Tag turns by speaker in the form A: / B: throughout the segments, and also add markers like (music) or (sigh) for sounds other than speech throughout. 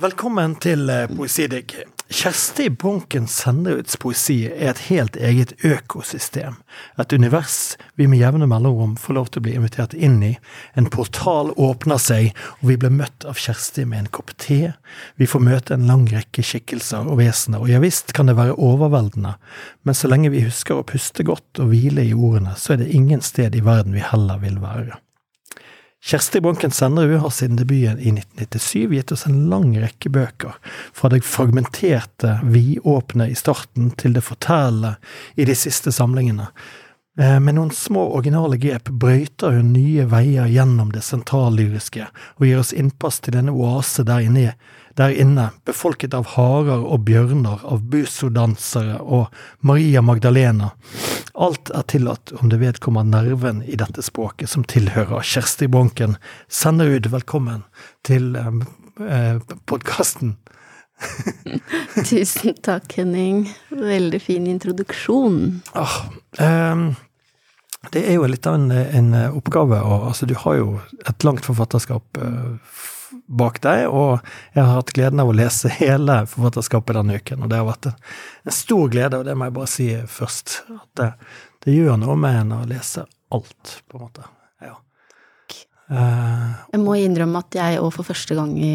A: Velkommen til eh, Poesidigg. Kjersti Bonken Senderuds poesi er et helt eget økosystem. Et univers vi med jevne mellomrom får lov til å bli invitert inn i. En portal åpner seg, og vi blir møtt av Kjersti med en kopp te. Vi får møte en lang rekke skikkelser og vesener, og ja visst kan det være overveldende, men så lenge vi husker å puste godt og hvile i ordene, så er det ingen sted i verden vi heller vil være. Kjersti Bonken Senderud har siden debuten i 1997 gitt oss en lang rekke bøker, fra det fragmenterte, vidåpne i starten til det fortellende i de siste samlingene. Eh, med noen små originale grep brøyter hun nye veier gjennom det sentrallyriske og gir oss innpass til denne oase der inne, der inne, befolket av harer og bjørner, av busodansere og Maria Magdalena. Alt er tillatt om det vedkommer nerven i dette språket som tilhører Kjersti Bonken. Senderud, velkommen til eh, podkasten. (laughs)
B: Tusen takk, Henning. Veldig fin introduksjon.
A: Ah, eh, det er jo litt av en, en oppgave. Og, altså, du har jo et langt forfatterskap eh, bak deg, og jeg har hatt gleden av å lese hele forfatterskapet denne uken. Og det har vært en, en stor glede, og det må jeg bare si først. At det, det gjør noe med en å lese alt, på en måte. Ja.
B: Uh, jeg må innrømme at jeg òg for første gang i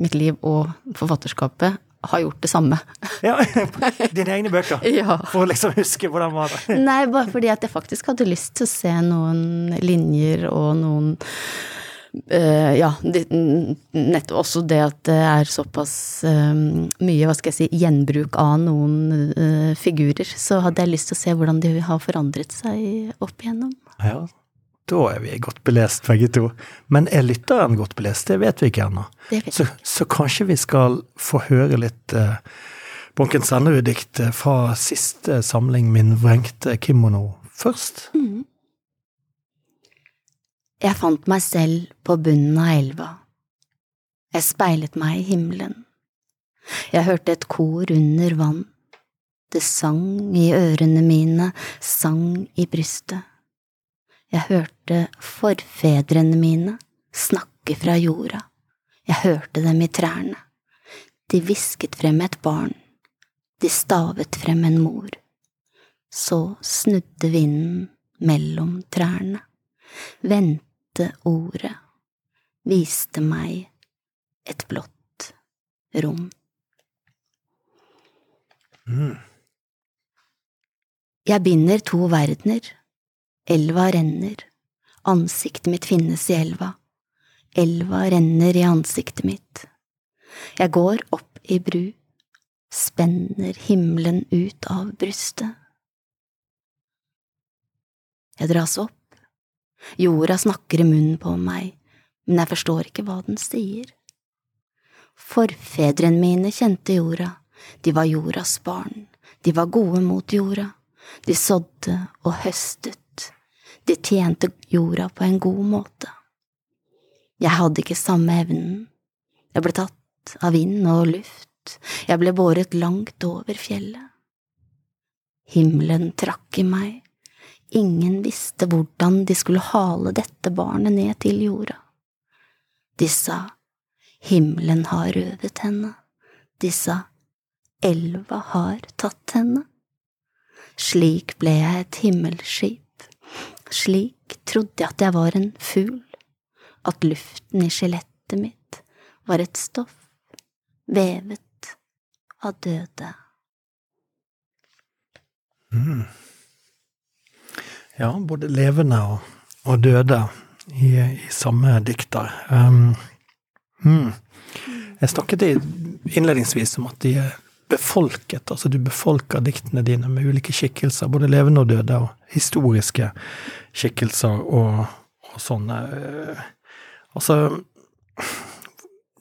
B: mitt liv og forfatterskapet har gjort det samme. (laughs)
A: ja, (laughs) Dine egne bøker? (laughs)
B: Ja.
A: For å liksom huske hvordan var det?
B: Nei, bare fordi at jeg faktisk hadde lyst til å se noen linjer og noen Uh, ja, det, nettopp også det at det er såpass um, mye, hva skal jeg si, gjenbruk av noen uh, figurer, så hadde jeg lyst til å se hvordan de har forandret seg opp igjennom.
A: Ja, da er vi godt belest begge to. Men er lytteren godt belest? Det vet vi ikke ennå. Så, så, kanskje vi skal få høre litt uh, Bonken Sennerud-dikt fra siste samling Min vrengte kimono først? Mm.
B: Jeg fant meg selv på bunnen av elva. Jeg speilet meg i himmelen. Jeg hørte et kor under vann. Det sang i ørene mine, sang i brystet. Jeg hørte forfedrene mine snakke fra jorda. Jeg hørte dem i trærne. De hvisket frem et barn. De stavet frem en mor. Så snudde vinden mellom trærne. Ventet dette ordet viste meg et blått rom. Mm. Jeg binder to verdener. Elva renner. Ansiktet mitt finnes i elva. Elva renner i ansiktet mitt. Jeg går opp i bru, spenner himmelen ut av brystet. Jeg dras opp Jorda snakker i munnen på meg, men jeg forstår ikke hva den sier. Forfedrene mine kjente jorda, de var jordas barn, de var gode mot jorda, de sådde og høstet, de tjente jorda på en god måte. Jeg hadde ikke samme evnen, jeg ble tatt av vind og luft, jeg ble båret langt over fjellet. Himmelen trakk i meg, Ingen visste hvordan de skulle hale dette barnet ned til jorda. De sa himmelen har røvet henne, de sa elva har tatt henne. Slik ble jeg et himmelskip, slik trodde jeg at jeg var en fugl, at luften i skjelettet mitt var et stoff vevet av døde.
A: Mm. Ja, både levende og, og døde i, i, samme dikter. Um, hmm. Jeg snakket innledningsvis om at de er befolket, altså du befolker diktene dine med ulike skikkelser, både levende og døde, og historiske skikkelser og, og sånne. Altså,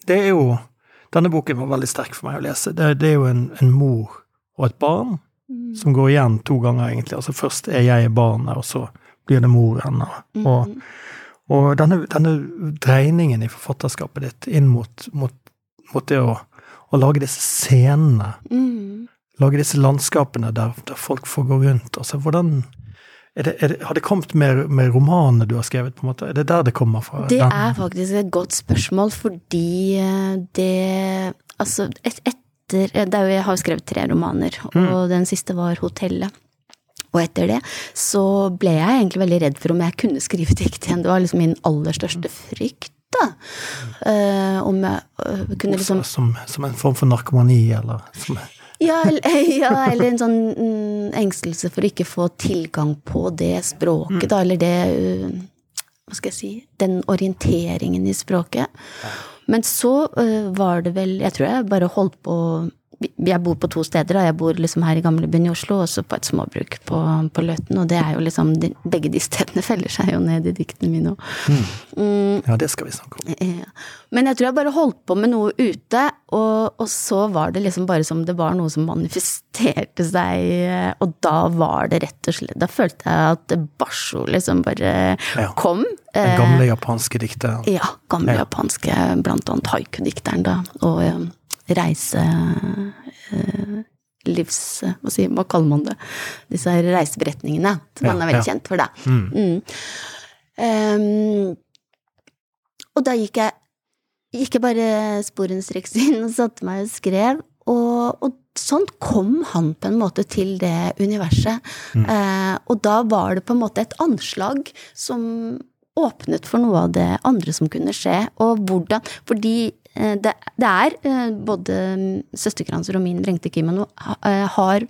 A: det er jo Denne boken var veldig sterk for meg å lese. Det, det er jo en, en mor og et barn. Som går igjen to ganger, egentlig. Altså først er jeg barnet, og så blir det moren. Og, og, og denne, denne, dreiningen i forfatterskapet ditt inn mot, mot, mot det å, å, lage disse scenene, mm. lage disse landskapene der, der, folk får gå rundt. Altså hvordan er det, er det, Har det kommet med, med romanene du har skrevet? på en måte? Er det der det kommer fra?
B: Det er faktisk et godt spørsmål, fordi eh, det Altså, et, etter er jo, Jeg har jo skrevet tre romaner, og den siste var 'Hotellet'. Og etter det så ble jeg egentlig veldig redd for om jeg kunne skrive dikt igjen. Det var liksom min aller største frykt, da. Uh, om jeg uh, kunne liksom
A: som, som en form for narkomani, eller som,
B: Ja, eller, (laughs) ja, eller en sånn mm, engstelse for å ikke få tilgang på det språket, da, eller det uh, Hva skal jeg si Den orienteringen i språket. Men så uh, var det vel Jeg tror jeg bare holdt på jeg bor på to steder. da, Jeg bor liksom her i gamlebyen i Oslo, og så på et småbruk på, på Løten. Og det er jo liksom de, Begge de stedene (laughs) feller seg jo ned i diktene mine òg.
A: Ja, det skal vi snakke om.
B: Ja. Men jeg tror jeg bare holdt på med noe ute, og, og så var det liksom bare som det var noe som manifesterte seg, og da var det rett og slett Da følte jeg at basho liksom bare
A: Ja.
B: kom.
A: Den gamle japanske dikteren.
B: Ja, gamle
A: Ja.
B: japanske, blant annet haiku-dikteren, da, og eh, reise... eh, livs... Hva, sier, hva kaller man det? Disse her reiseberetningene, som
A: Ja,
B: han er veldig
A: ja.
B: kjent for, da.
A: Mm.
B: Mm. Um, og da gikk jeg gikk jeg bare sporenstreks inn og satte meg og skrev, og, og sånn kom han på en måte til det universet. Eh, og da var det på en måte et anslag som åpnet for noe av det andre som kunne skje, og hvordan Fordi det, det er eh, både Søsterkranser og min vrengte kimono eh, har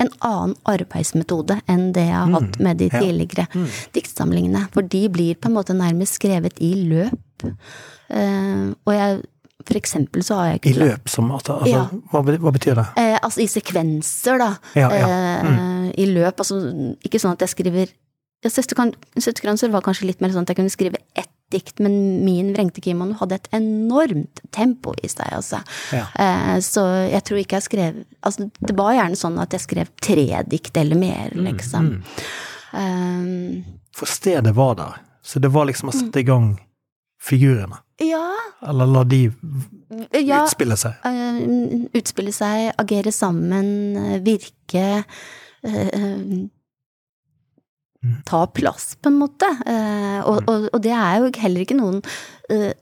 B: en annen arbeidsmetode enn det jeg har hatt med de
A: ja.
B: tidligere diktsamlingene. For de blir på en måte nærmest skrevet i løp. Uh, og jeg For eksempel så har jeg ikke
A: I løp som altså, altså
B: Ja.
A: hva, hva betyr det?
B: Eh, altså i sekvenser, da.
A: Ja, ja.
B: Eh, I løp. Altså ikke sånn at jeg skriver ja, Søsterkranser var kanskje litt mer sånn at jeg kunne skrive ett dikt, men min vrengte kimono hadde et enormt tempo i seg, altså.
A: Ja.
B: Eh, så jeg tror ikke jeg skrev Altså, det var gjerne sånn at jeg skrev tre dikt eller mer,
A: Mm,
B: mm. Um,
A: For stedet var der, så det var liksom å sette i gang figurene.
B: ja,
A: Eller la de
B: ja
A: utspille seg.
B: Uh, utspille seg, agere sammen, eh, virke eh, Ta plass, på en måte. Eh, og, og, og det er jo heller ikke noen eh,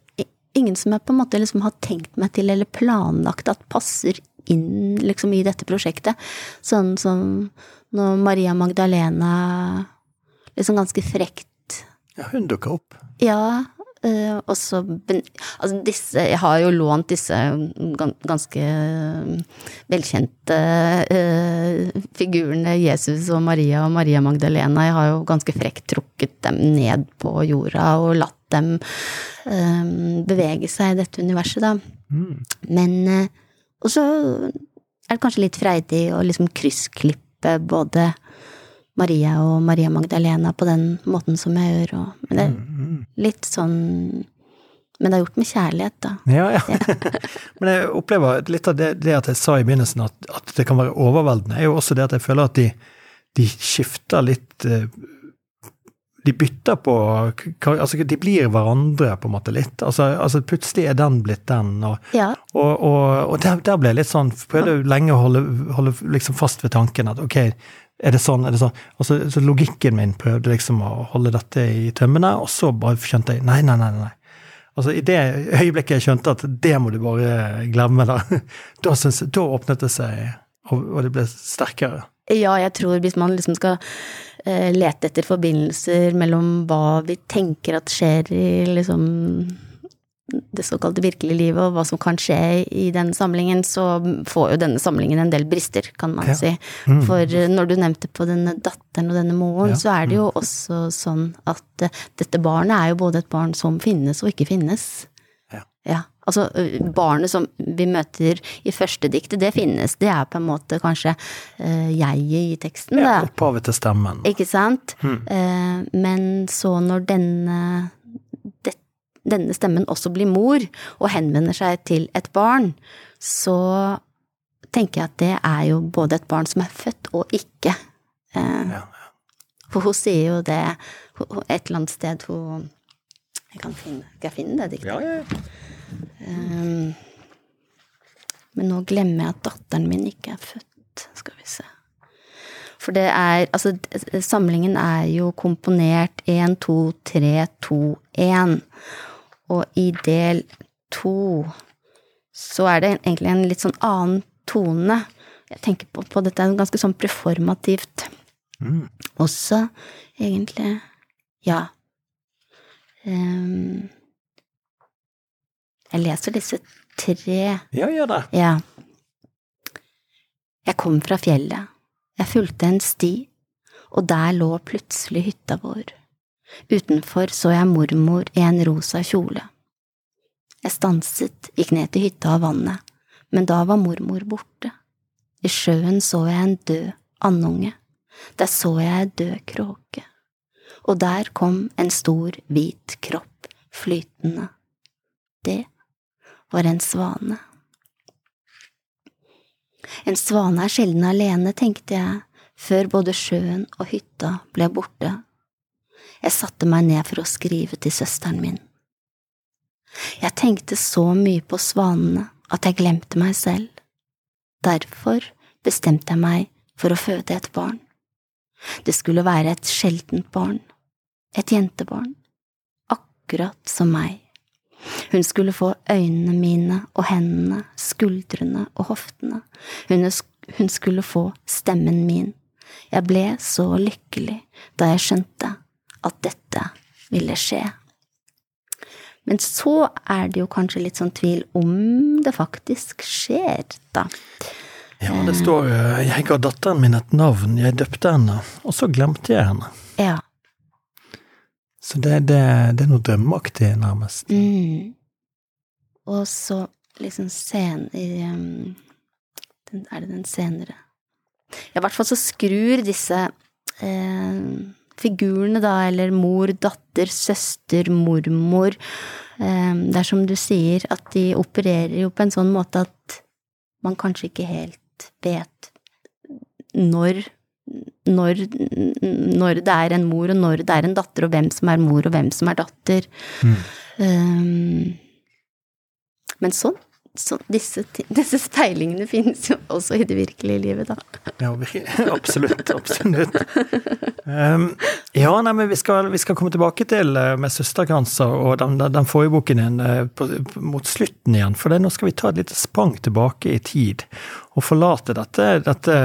B: Ingen som jeg på en måte liksom har tenkt meg til eller planlagt at passer inn liksom i dette prosjektet. Sånn som når Maria Magdalena liksom ganske frekt
A: Ja, hun dukker opp.
B: ja, øh, og så Altså disse Jeg har jo lånt disse ganske velkjente uh, figurene Jesus og Maria og Maria Magdalena. Jeg har jo ganske frekt trukket dem ned på jorda og latt dem uh, bevege seg i dette universet, da.
A: Mm.
B: Men Og så er det kanskje litt freidig å liksom kryssklippe både Maria og Maria Magdalena på den måten som jeg gjør, og Men det er
A: Mm.
B: litt sånn Men det er gjort med kjærlighet, da.
A: Ja, ja. (laughs) Men jeg opplever litt av det, det at jeg sa i begynnelsen, at, at det kan være overveldende, er jo også det at jeg føler at de, de skifter litt eh, De bytter på Altså, de blir hverandre på en måte litt. Altså, altså plutselig er den blitt den, og,
B: Ja.
A: og, og, og der, der ble jeg litt sånn Prøvde lenge å holde, holde liksom fast ved tanken at ok, er det sånn, er det sånn? Så, så logikken min prøvde liksom å holde dette i tømmene, og så bare skjønte jeg nei, nei, nei. nei. Altså I det øyeblikket jeg skjønte at det må du bare glemme, da, (laughs) da, synes, da åpnet det seg, og, og det ble sterkere.
B: Ja, jeg tror hvis man liksom skal eh, lete etter forbindelser mellom hva vi tenker at skjer i liksom det såkalte virkelige livet, og hva som kan skje i den samlingen, så får jo denne samlingen en del brister, kan man
A: Ja.
B: si.
A: Mm.
B: For eh, når du nevnte på denne datteren og denne moren,
A: Ja.
B: så er det jo også sånn at eh, dette barnet er jo både et barn som finnes og ikke finnes.
A: Ja.
B: Ja, altså barnet som vi møter i første diktet, det finnes. Det er på en måte kanskje uh, jeget i teksten,
A: Ja, opphavet til stemmen.
B: Ikke sant?
A: Mm.
B: Uh, men så når denne, denne stemmen også blir mor, og henvender seg til et barn, så tenker jeg at det er jo både et barn som er født og ikke. Eh,
A: Ja,
B: for hun sier jo det et eller annet sted hun jeg kan finne, Skal jeg finne det diktet?
A: ja, ja.
B: Um, men nå glemmer jeg at datteren min ikke er født. Skal vi se. For det er Altså, samlingen er jo komponert 1, 2, 3, 2, 1. Og i del to så er det egentlig en litt sånn annen tone. Jeg tenker på, på dette er ganske sånn preformativt.
A: Mm.
B: Også, egentlig. Ja. Um, jeg leser disse tre
A: Ja, gjør det.
B: Ja. Jeg kom fra fjellet. Jeg fulgte en sti, og der lå plutselig hytta vår. Utenfor så jeg mormor i en rosa kjole. Jeg stanset, gikk ned til hytta og vannet, men da var mormor borte. I sjøen så jeg en død andunge, der så jeg en død kråke, og der kom en stor, hvit kropp flytende. Det var en svane. En svane er sjelden alene, tenkte jeg, før både sjøen og hytta ble borte. Jeg satte meg ned for å skrive til søsteren min. Jeg tenkte så mye på svanene at jeg glemte meg selv. Derfor bestemte jeg meg for å føde et barn. Det skulle være et sjeldent barn, et jentebarn, akkurat som meg. Hun skulle få øynene mine og hendene, skuldrene og hoftene, hun, skulle få stemmen min. Jeg ble så lykkelig da jeg skjønte at dette ville skje. Men så er det jo kanskje litt sånn tvil om det faktisk skjer, da.
A: Ja, det står jo 'Jeg ga datteren min et navn, jeg døpte henne', og så glemte jeg henne.
B: Ja.
A: Så det, det, det er noe drømmeaktig, nærmest.
B: Mm. Og så liksom sen i um, den, Er det den senere Ja, i hvert fall så skrur disse eh, figurene, da, eller mor, datter, søster, mormor eh, Det er som du sier, at de opererer jo på en sånn måte at man kanskje ikke helt vet når når, når, det er en mor, og når det er en datter, og hvem som er mor, og hvem som er datter. Mm. Um, men sånn, så disse, disse, speilingene finnes jo også i det virkelige livet, da.
A: Ja, (laughs) absolutt. Absolutt. Um, ja, nei, men vi skal, vi skal, komme tilbake til uh, med 'Søsterkranser' og den, den forrige boken din på, mot slutten igjen. For det, nå skal vi ta et lite sprang tilbake i tid og forlate dette, dette,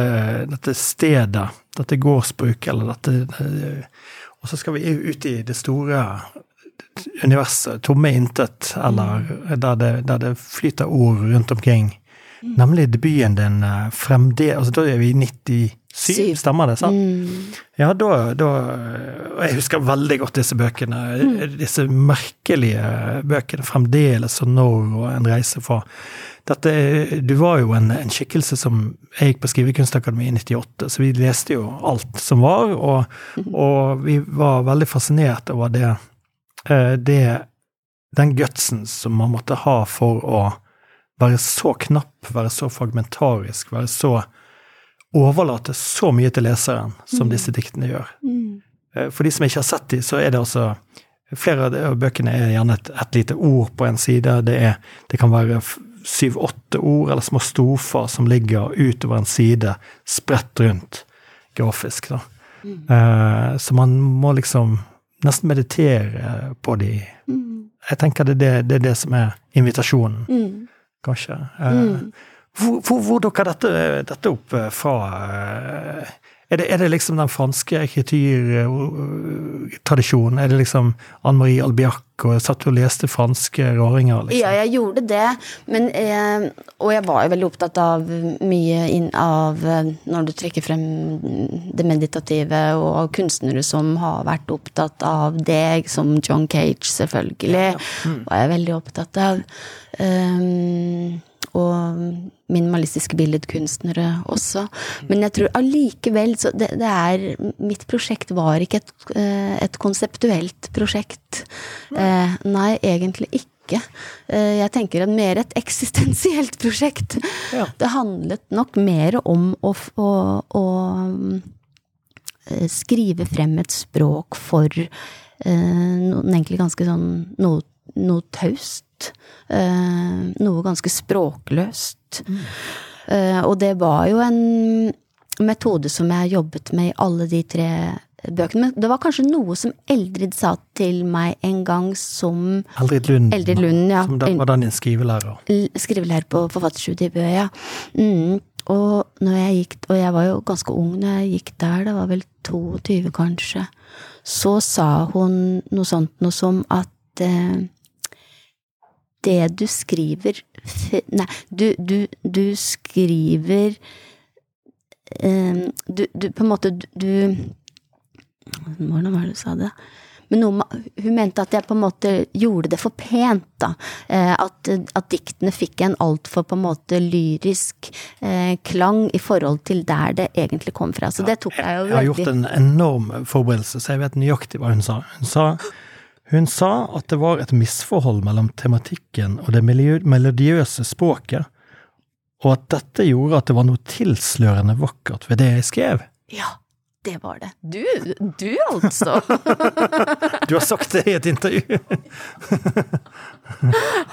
A: dette stedet, dette gårdsbruket, eller dette uh, Og så skal vi ut i det store universet, tomme intet, eller der det, der det, flyter ord rundt omkring. Mm. Nemlig debuten din eh, fremdeles altså Da er vi i 97, Syv. stemmer det? sant? Mm. Ja, da, da jeg husker veldig godt disse bøkene. Mm. Disse merkelige bøkene. 'Fremdeles' og 'Når' og 'En reise fra'. Dette, du var jo en, en skikkelse som Jeg gikk på Skrivekunstakademiet i 98, så vi leste jo alt som var, og, mm. og vi var veldig fascinert over det det Den gutsen som man måtte ha for å være så knapp, være så fragmentarisk, være så Overlate så mye til leseren som mm. disse diktene gjør. Mm. Eh, for de som ikke har sett dem, så er det altså Flere av bøkene er gjerne et, et lite ord på en side. Det, er, det kan være syv-åtte ord eller små stofer som ligger utover en side, spredt rundt grafisk. da. Mm. Uh, så man må liksom nesten meditere på de. Mm. Jeg tenker det, det, det, er det som er invitasjonen, mm. kanskje. Eh, mm. Hvor, hvor, hvor, dukker dette, dette opp eh, fra? Eh, er det, er det, liksom den franske ekrityrtradisjonen? Er det liksom Anne Marie Albiac og satt og leste franske raringer? Liksom?
B: Ja, jeg gjorde det. Men, eh, og jeg var jo veldig opptatt av mye inn av Når du trekker frem det meditative, og kunstnere som har vært opptatt av deg, som John Cage, selvfølgelig, ja, ja. Mm. var jeg veldig opptatt av. Um, og minimalistiske billedkunstnere også. Men jeg tror allikevel så det, det, er Mitt prosjekt var ikke et, eh, et konseptuelt prosjekt. Eh, nei, egentlig ikke. Eh, jeg tenker en mer et eksistensielt (laughs) prosjekt. Ja. Det handlet nok mer om å, å, å skrive frem et språk for noen egentlig ganske sånn noe, noe taust Eh, noe ganske språkløst. Mm. og det var jo en metode som jeg jobbet med i alle de tre bøkene. Men det var kanskje noe som Eldrid sa til meg en gang som
A: Eldrid Lund,
B: Eldrid Lund, ja.
A: som da var den skrivelærer.
B: skrivelærer på forfatterstudiet i Bø, ja. Mm. Og når jeg gikk, og jeg var jo ganske ung når jeg gikk der, det var vel 22 kanskje, så sa hun noe sånt noe som at eh, det du skriver Nei, du, du, du skriver um, du, du på en måte du Hvordan var det du sa det? Men noe, hun mente at jeg på en måte gjorde det for pent, da. Eh, at, at diktene fikk en altfor på en måte lyrisk eh, klang i forhold til der det egentlig kom fra. Så det tok jeg jo veldig
A: Jeg har gjort en enorm forberedelse, så jeg vet nøyaktig hva hun sa. Hun sa, hun sa at det var et misforhold mellom tematikken og det melodiøse språket, og at dette gjorde at det var noe tilslørende vakkert ved det jeg skrev.
B: Ja, det var det. Du, du altså! (laughs)
A: Du har sagt det i et intervju! (laughs)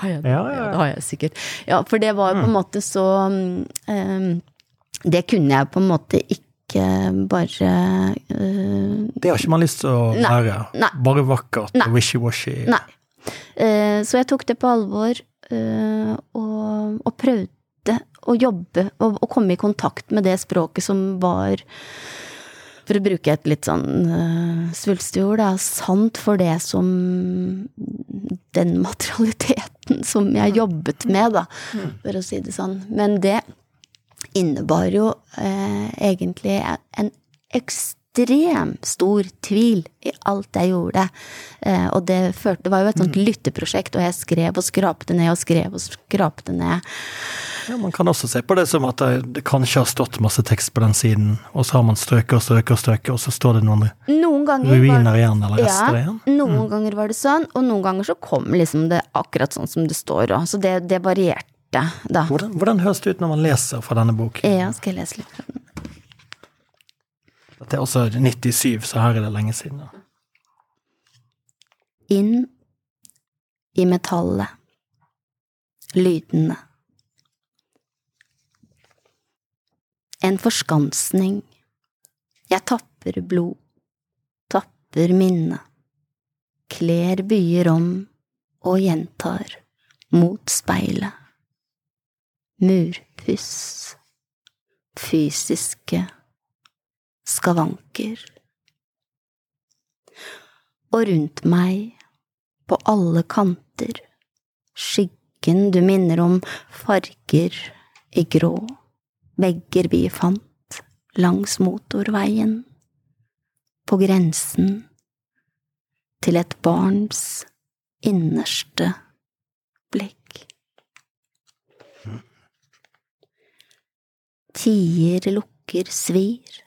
B: Har jeg,
A: Ja, ja,
B: ja,
A: ja.
B: det har jeg sikkert. Ja, for det var på en måte så um, Det kunne jeg på en måte ikke bare uh,
A: Det har ikke man lyst til å
B: Nei,
A: være.
B: nei.
A: Bare vakkert og wishy-washy.
B: Nei. Uh, Så jeg tok det på alvor, uh, og, og prøvde å jobbe og, og komme i kontakt med det språket som var for å bruke et litt sånn uh, svulstig ord, da, sant for det som Den materialiteten som jeg jobbet med, da, for å si det sånn. Men det innebar jo eh, egentlig en ekstrem stor tvil i alt jeg gjorde. Eh, og det førte Det var jo et sånt lytteprosjekt, og jeg skrev og skrapte ned og skrev og skrapte ned.
A: Ja, man kan også se på det som at det, kanskje har stått masse tekst på den siden, og så har man strøket og strøket og strøket, og så står det noen
B: Noen ruiner var,
A: igjen, eller rester
B: ja,
A: igjen.
B: noen ganger var det sånn, og noen ganger så kom liksom det akkurat sånn som det står òg. Så det, det varierte, da.
A: Hvordan, hvordan høres det ut når man leser fra denne boken?
B: Ja, skal jeg lese litt fra den?
A: Dette er også 97, så her er det lenge siden. Da.
B: inn i metallet. Lydene. En forskansning. Jeg tapper blod, tapper minne. Kler byer om og gjentar mot speilet. Murpuss. Fysiske skavanker og rundt meg, på alle kanter, skyggen du minner om farger i grå, vegger vi fant langs motorveien, på grensen til et barns innerste blikk. Tier lukker svir,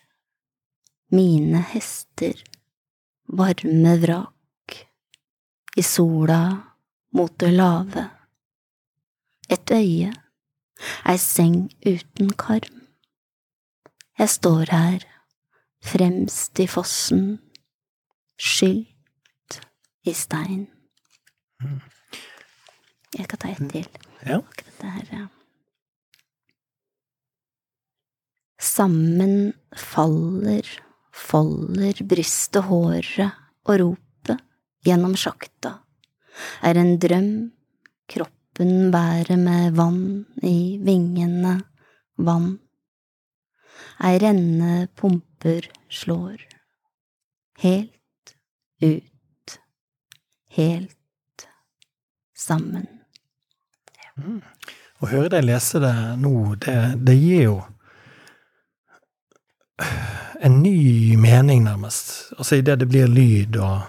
B: mine hester varme vrak, i sola mot det lave. Et øye, ei seng uten karm. Jeg står her, fremst i fossen, skylt i stein. Jeg kan ta et til.
A: Ja.
B: Akkurat det her, ja. Sammen faller, folder brystet håret og ropet gjennom sjakta, er en drøm, kroppen bærer med vann i vingene, vann. Ei renne pumper slår, helt ut, helt sammen.
A: Å høre deg lese det nå, det, det gir jo en ny mening, nærmest. Altså idet det blir lyd og,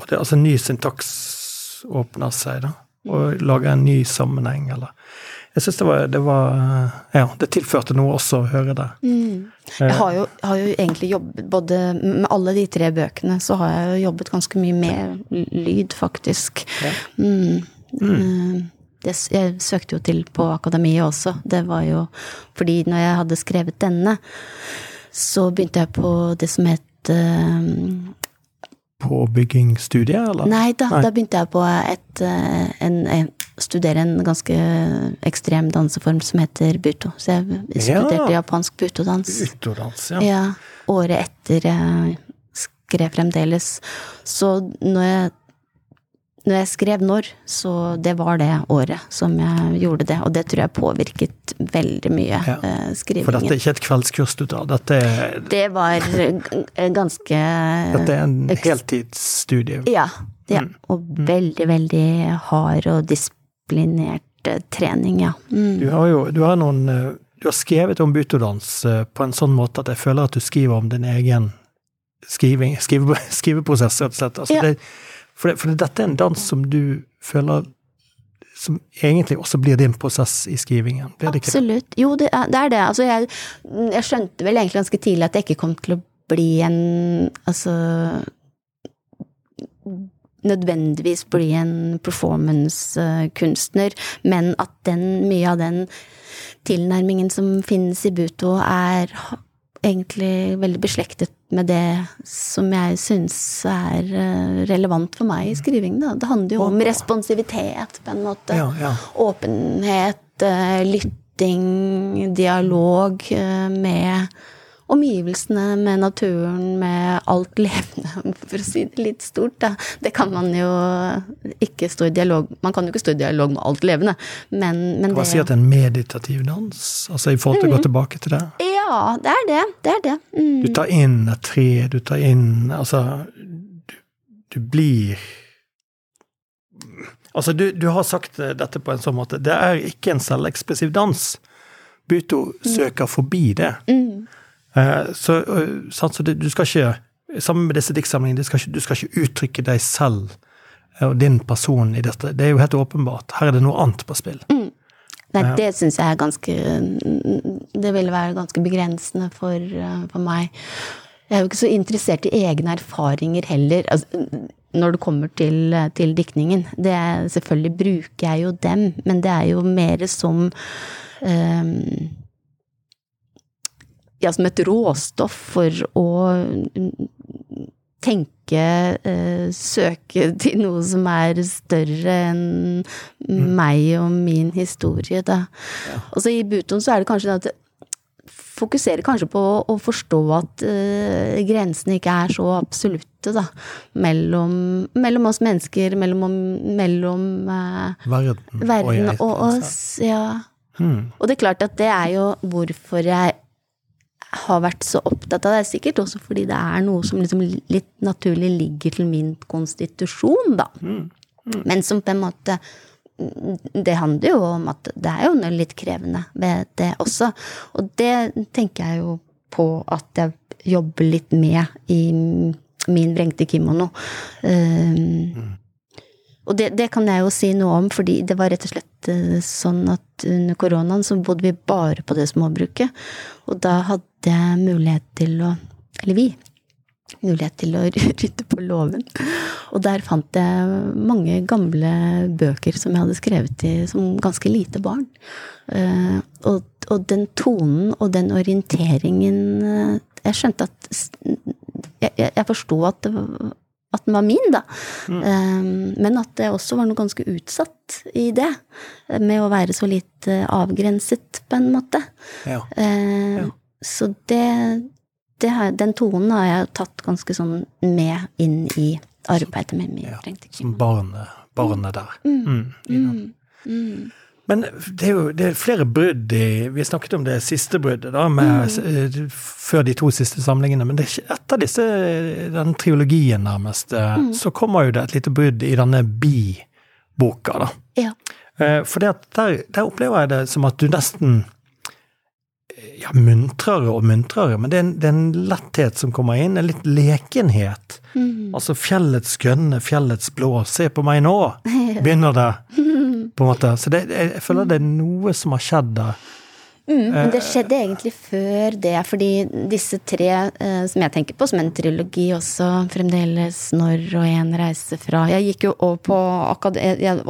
A: og det, Altså ny syntaks åpner seg, da. Og lager en ny sammenheng, eller Jeg syns det var, det var Ja, det tilførte noe også å høre det.
B: Jeg har jo, har jo egentlig jobbet både med alle de tre bøkene, så har jeg jo jobbet ganske mye med lyd, faktisk.
A: Ja.
B: Mm. Eh, Det, jeg søkte jo til på akademiet også. Det var jo fordi når jeg hadde skrevet denne, så begynte jeg på det som het eh,
A: Påbyggingsstudie, eller?
B: Nei da,
A: Nei.
B: da begynte jeg på et, eh, en, en studere en ganske ekstrem danseform som heter buto. Så jeg studerte
A: Ja.
B: japansk butodans.
A: Butodans, ja.
B: Ja, året etter jeg skrev fremdeles. Så når jeg, når jeg skrev når, så det var det året som jeg gjorde det. Og det tror jeg påvirket veldig mye
A: Ja.
B: skrivingen.
A: For dette er ikke et kveldskurs du tar, dette er,
B: Det var ganske
A: dette er en heltidsstudie.
B: Ja. ja.
A: Mm.
B: Og veldig, veldig hard og disiplinert eh, trening, ja. Mm.
A: Du har jo du har noen eh, Du har skrevet om butodans eh, på en sånn måte at jeg føler at du skriver om din egen skriving, skrive, (laughs) skriveprosess, rett og slett. Altså
B: Ja.
A: det, for, det, for dette er en dans som du føler som egentlig også blir din prosess i skrivingen. Blir det ikke det?
B: Absolutt. Jo, det er det. Er det. Altså, jeg, jeg skjønte vel egentlig ganske tidlig at jeg ikke kom til å bli en Altså Nødvendigvis bli en performance-kunstner, men at den, mye av den tilnærmingen som finnes i Buto, er egentlig veldig beslektet med det som jeg syns er eh, relevant for meg i skrivingen. Da. Det handler jo om responsivitet, på en måte
A: Ja, ja.
B: åpenhet, eh, lytting, dialog eh, med omgivelsene, med naturen, med alt levende, (laughs) for å si det litt stort. Da. Det kan man jo ikke stå i dialog Man kan jo ikke stå i dialog med alt levende, men, men
A: man
B: det
A: si at det er en meditativ dans? Altså i forhold til å gå tilbake til det?
B: Ja, det er det. Det er det. Mm.
A: Du tar inn et tre, du tar inn Altså, du, du blir Altså, du, du har sagt dette på en sånn måte. Det er ikke en selvekspressiv dans. Buto søker forbi det.
B: Mm.
A: Eh, Så, eh, så du skal ikke Sammen med disse diktsamlingene, du skal ikke, du skal ikke uttrykke deg selv eh, og din person i dette. Det er jo helt åpenbart. Her er det noe annet på spill.
B: Nei, det syns jeg er ganske Det ville være ganske begrensende for, for meg. Jeg er jo ikke så interessert i egne erfaringer heller, altså, når det kommer til, til diktningen. Det er, selvfølgelig bruker jeg jo dem, men det er jo mer som eh, Ja, som et råstoff for å tenke, eh, søke til noe som er større enn meg og min historie, da. Og så i Buton så er det kanskje det at det fokuserer kanskje på å forstå at uh, grensene ikke er så absolutte, da. Mellom, mellom oss mennesker, mellom, mellom uh,
A: Verden,
B: verden
A: jeg.
B: og oss. Ja.
A: Hmm.
B: Og det er klart at det er jo hvorfor jeg har vært så opptatt av det. Sikkert også fordi det er noe som liksom litt naturlig ligger til min konstitusjon, da. Men som på en måte Det handler jo om at det er jo litt krevende ved det også. Og det tenker jeg jo på at jeg jobber litt med i min vrengte kimono. Um, og det, det kan jeg jo si noe om, fordi det var rett og slett eh, sånn at under koronaen så bodde vi bare på det småbruket. Og da hadde jeg mulighet til å Eller vi. Mulighet til å (laughs) rydde på låven. Og der fant jeg mange gamle bøker som jeg hadde skrevet i som ganske lite barn. Eh, og, og den tonen og den orienteringen eh, Jeg skjønte at Jeg, jeg, forsto at det var at den var min, da. Mm. men at det også var noe ganske utsatt i det. Med å være så litt avgrenset, på en måte.
A: Ja.
B: Eh,
A: Ja.
B: Så det, det har, den tonen har jeg tatt ganske sånn med inn i arbeidet med min
A: Ja, Som barnet, barnet der. Mm,
B: mm.
A: Men det er jo det er flere brudd i Vi snakket om det siste bruddet, da, med, mm. før de to siste samlingene. Men er etter disse, den triologien, nærmest, mm. så kommer jo det et lite brudd i denne bi-boka, da.
B: Ja.
A: Eh, For der, der opplever jeg det som at du nesten ja, muntrere og muntrere, men det er, en, det er en letthet som kommer inn, en litt lekenhet.
B: Mm.
A: Altså fjellets grønne, fjellets blå, se på meg nå, (laughs) begynner det. På en måte. Så det, jeg, jeg føler det er noe som har skjedd der.
B: Mm, men det skjedde egentlig før det, fordi disse tre eh, som jeg tenker på som en trilogi også, fremdeles når og en reise fra Jeg gikk jo over på akad...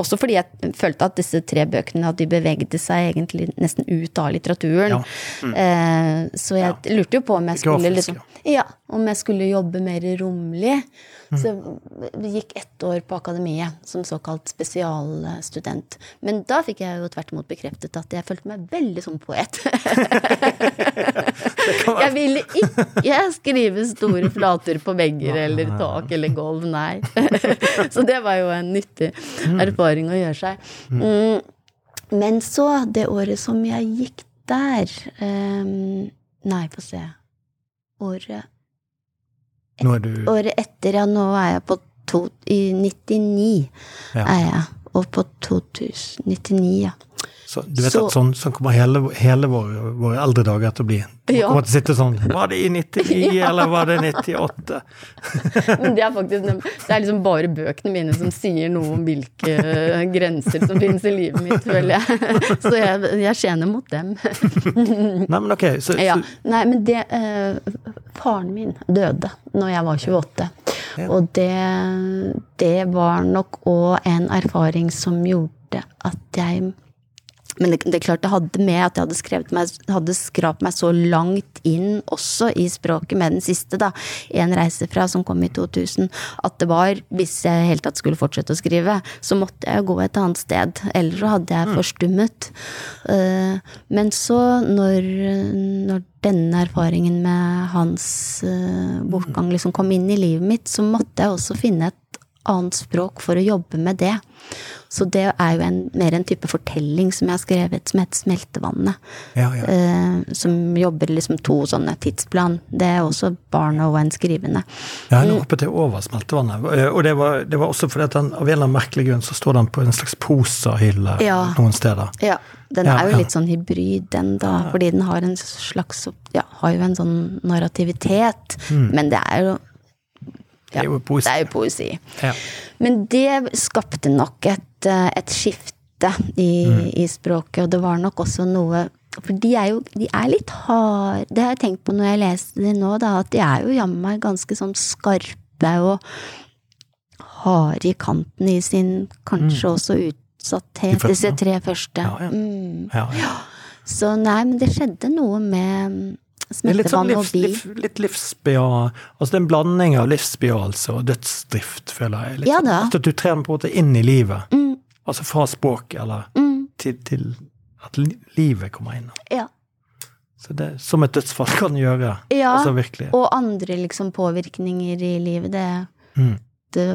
B: Også fordi jeg følte at disse tre bøkene at de bevegde seg egentlig nesten ut av litteraturen.
A: Ja.
B: Eh, så jeg lurte jo på om jeg skulle liksom Ja, om jeg skulle jobbe mer romlig. Så jeg gikk ett år på akademiet som såkalt spesialstudent. Men da fikk jeg jo tvert imot bekreftet at jeg følte meg veldig som poet. (laughs) jeg ville ikke skrive store flater på vegger eller tak eller gulv, nei. (laughs) så det var jo en nyttig erfaring å gjøre seg. Mm. Men så, det året som jeg gikk der um, Nei, få se. Året
A: Nå er du
B: Året etter, ja, nå er jeg på to, I 99
A: Ja.
B: er jeg. Og på 2099, ja.
A: Så, Du vet
B: så-
A: at sånn, sånn kommer hele, hele våre, våre eldre dager til å bli. Du
B: Ja.
A: kommer til å sitte sånn Var det i 99, (laughs) eller var det 98? (laughs)
B: Men det er faktisk Det er liksom bare bøkene mine som sier noe om hvilke grenser som finnes i livet mitt, føler jeg. (laughs) Så jeg, jeg tjener mot dem.
A: Nei, men ok, så,
B: Ja. Nei, men det eh, Faren min døde når jeg var 28.
A: Ja.
B: Og det, det var nok òg en erfaring som gjorde at jeg men det, det er klart det hadde med at jeg hadde, skrevet meg, hadde skrapt meg så langt inn også i språket med den siste, da. En reise fra, som kom i 2000. At det var, hvis jeg helt tatt skulle fortsette å skrive, så måtte jeg gå et annet sted. Eller så hadde jeg forstummet. Eh, men så, når, når denne erfaringen med hans eh, bortgang liksom kom inn i livet mitt, så måtte jeg også finne et annet språk for å jobbe med det. Så det er jo en, mer en type fortelling som jeg har skrevet, som heter Smeltevannet.
A: ja, ja.
B: Eh, som jobber liksom to sånne tidsplan. Det er også barna og en skrivende.
A: Ja, nå hoppet jeg over smeltevannet. Eh, Og det var, det var også fordi at den, av en eller annen merkelig grunn så står den på en slags posahylle
B: Ja.
A: noen steder.
B: Ja, den er jo litt sånn hybrid, den da. Fordi den har en slags Ja, har jo en sånn narrativitet. Men det er jo
A: Det er jo poesi.
B: Det er jo poesi.
A: Ja.
B: Men det skapte nok et, eh, et skifte i, i språket, og det var nok også noe For de er jo de er litt harde Det har jeg tenkt på når jeg leser det nå, da, at de er jo jammen meg ganske sånn skarpe og harde i kanten i sin kanskje også utsatthet, disse tre første.
A: Ja, ja.
B: Mm.
A: Ja, ja.
B: Så nei, men det skjedde noe med
A: Er litt sånn
B: og bil.
A: liv, litt livsbea... Altså det er en blanding av livsbejaelse og dødsdrift, føler jeg. Litt
B: Ja
A: sånn
B: da.
A: At du trer på en måte inn i livet.
B: Mm,
A: Altså fra språket, eller
B: mm,
A: til, til at livet kommer inn.
B: ja.
A: Så det Som et dødsfall kan gjøre.
B: Ja,
A: Altså virkelig.
B: Og andre liksom påvirkninger i livet, det,
A: Mm.
B: Det,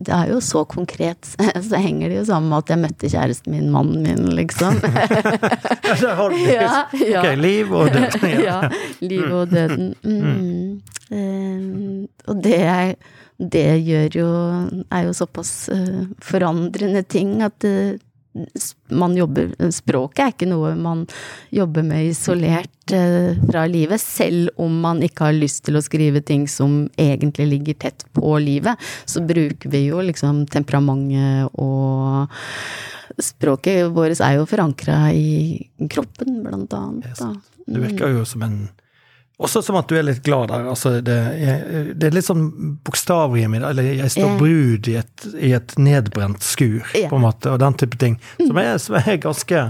B: det er jo så konkret. (laughs) Så henger det jo sammen med at jeg møtte kjæresten min, mannen min, liksom. (laughs)
A: Ja, der har du det.
B: Ja, ja.
A: Ok, liv og døden. Ja. (laughs)
B: ja. liv og døden. Mm. Eh, og det, er, det gjør jo er jo såpass eh, forandrende ting at eh, s- man jobber Språket er ikke noe man jobber med isolert eh, fra livet, selv om man ikke har lyst til å skrive ting som egentlig ligger tett på livet. Så bruker vi jo liksom temperamentet og Språket vårt er jo forankra i kroppen, blant annet. Da.
A: Det virker jo som en Også som at du er litt glad der. Altså det, er, det er litt sånn bokstavrim i det. Eller jeg står
B: yeah.
A: brud i et, i et nedbrent skur,
B: yeah.
A: på en måte, og den type ting. Som er, som er ganske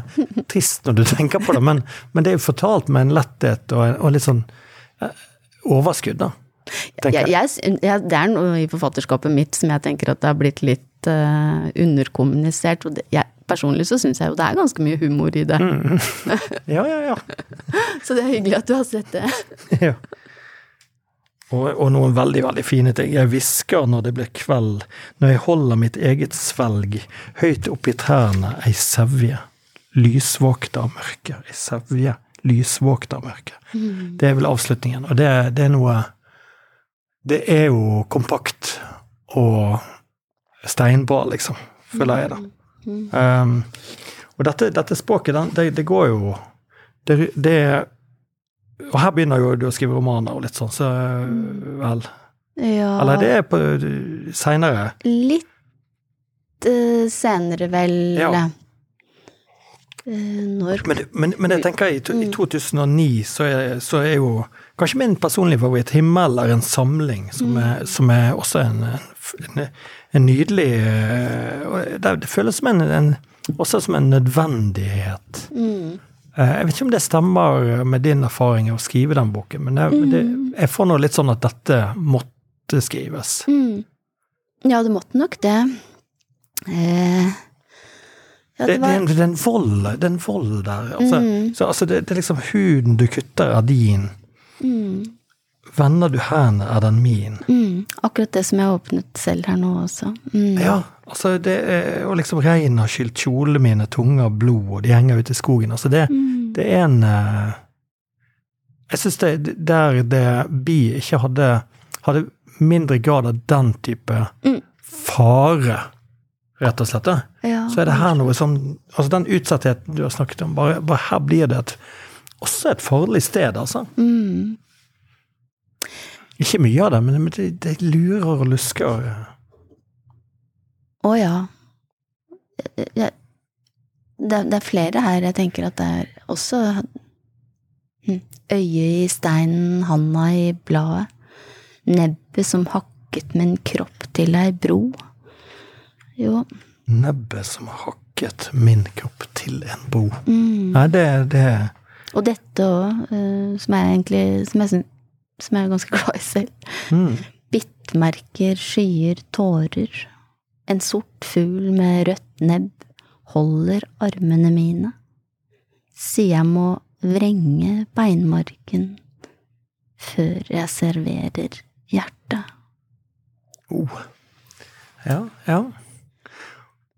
A: trist når du tenker på det, men, men det er jo fortalt med en letthet og, og litt sånn eh, overskudd, da.
B: Jeg, jeg, jeg, det er noe i forfatterskapet mitt som jeg tenker at det har blitt litt uh, underkommunisert. Og det, jeg, personlig så syns jeg jo det er ganske mye humor i det. (laughs)
A: Ja, ja, ja. (laughs)
B: Så det er hyggelig at du har sett det. (laughs)
A: ja. Og, og noen veldig, veldig fine ting. Jeg hvisker når det blir kveld, når jeg holder mitt eget svelg, høyt oppi trærne ei sevje, lysvåkt av mørke, ei sevje, lysvåkt av mørket. Det er vel avslutningen, og det, det er noe Det er jo kompakt og steinbra, liksom, føler jeg, da. Um, og dette, dette språket, det, det går jo det, det Og her begynner jo du å skrive romaner og litt sånn, så vel
B: Ja,
A: Eller det er på seinere.
B: litt uh, senere, vel.
A: Ja.
B: Eh, når
A: Men, men, men jeg tenker i, i 2009 så er, så er jo kanskje min personlige favoritt 'Himmel er en samling', som er, som er også en, en, en nydelig eh, det, det føles som en, en, også som en nødvendighet.
B: mm.
A: Eh, Jeg vet ikke om det stemmer med din erfaring av å skrive den boken, men jeg, det, jeg får nå litt sånn at dette måtte skrives.
B: Mm. Ja, det måtte nok det. Eh, ja,
A: Det,
B: var...
A: det, det er en vold, det er en vold der. Altså,
B: Mm.
A: så, altså det, det er liksom huden du kutter av din.
B: mm,
A: Vender du hendene er den min.
B: mm, Akkurat det som jeg åpnet selv her nå også. Mm.
A: Ja, altså det er, Og liksom regnet har skylt kjolene mine tunge av blod, og de henger ute i skogen. Altså det,
B: Mm.
A: det er en eh, Jeg syns det der det Bi ikke hadde Hadde mindre grad av den type
B: Mm.
A: fare, rett og slett,
B: Ja.
A: så er det her noe som Altså den utsattheten du har snakket om, bare, bare her blir det et, også et farlig sted, altså.
B: Mm.
A: Ikke mye av det, men det, det lurer og lusker.
B: Å ja. Det, det er flere her jeg tenker at det er også hm, Øyet i steinen, handa i bladet. Nebbet som hakket min kropp til ei bro. Jo.
A: Nebbet som hakket min kropp til en bro.
B: Mm.
A: Nei, det, det
B: Og dette òg, som jeg egentlig som jeg, syn- som jeg er ganske (laughs) glad i selv.
A: mm.
B: Bittmerker, skyer, tårer. En sort fugl med rødt nebb holder armene mine. Sier jeg må vrenge beinmarken før jeg serverer hjertet.
A: oh. Ja, ja. (laughs)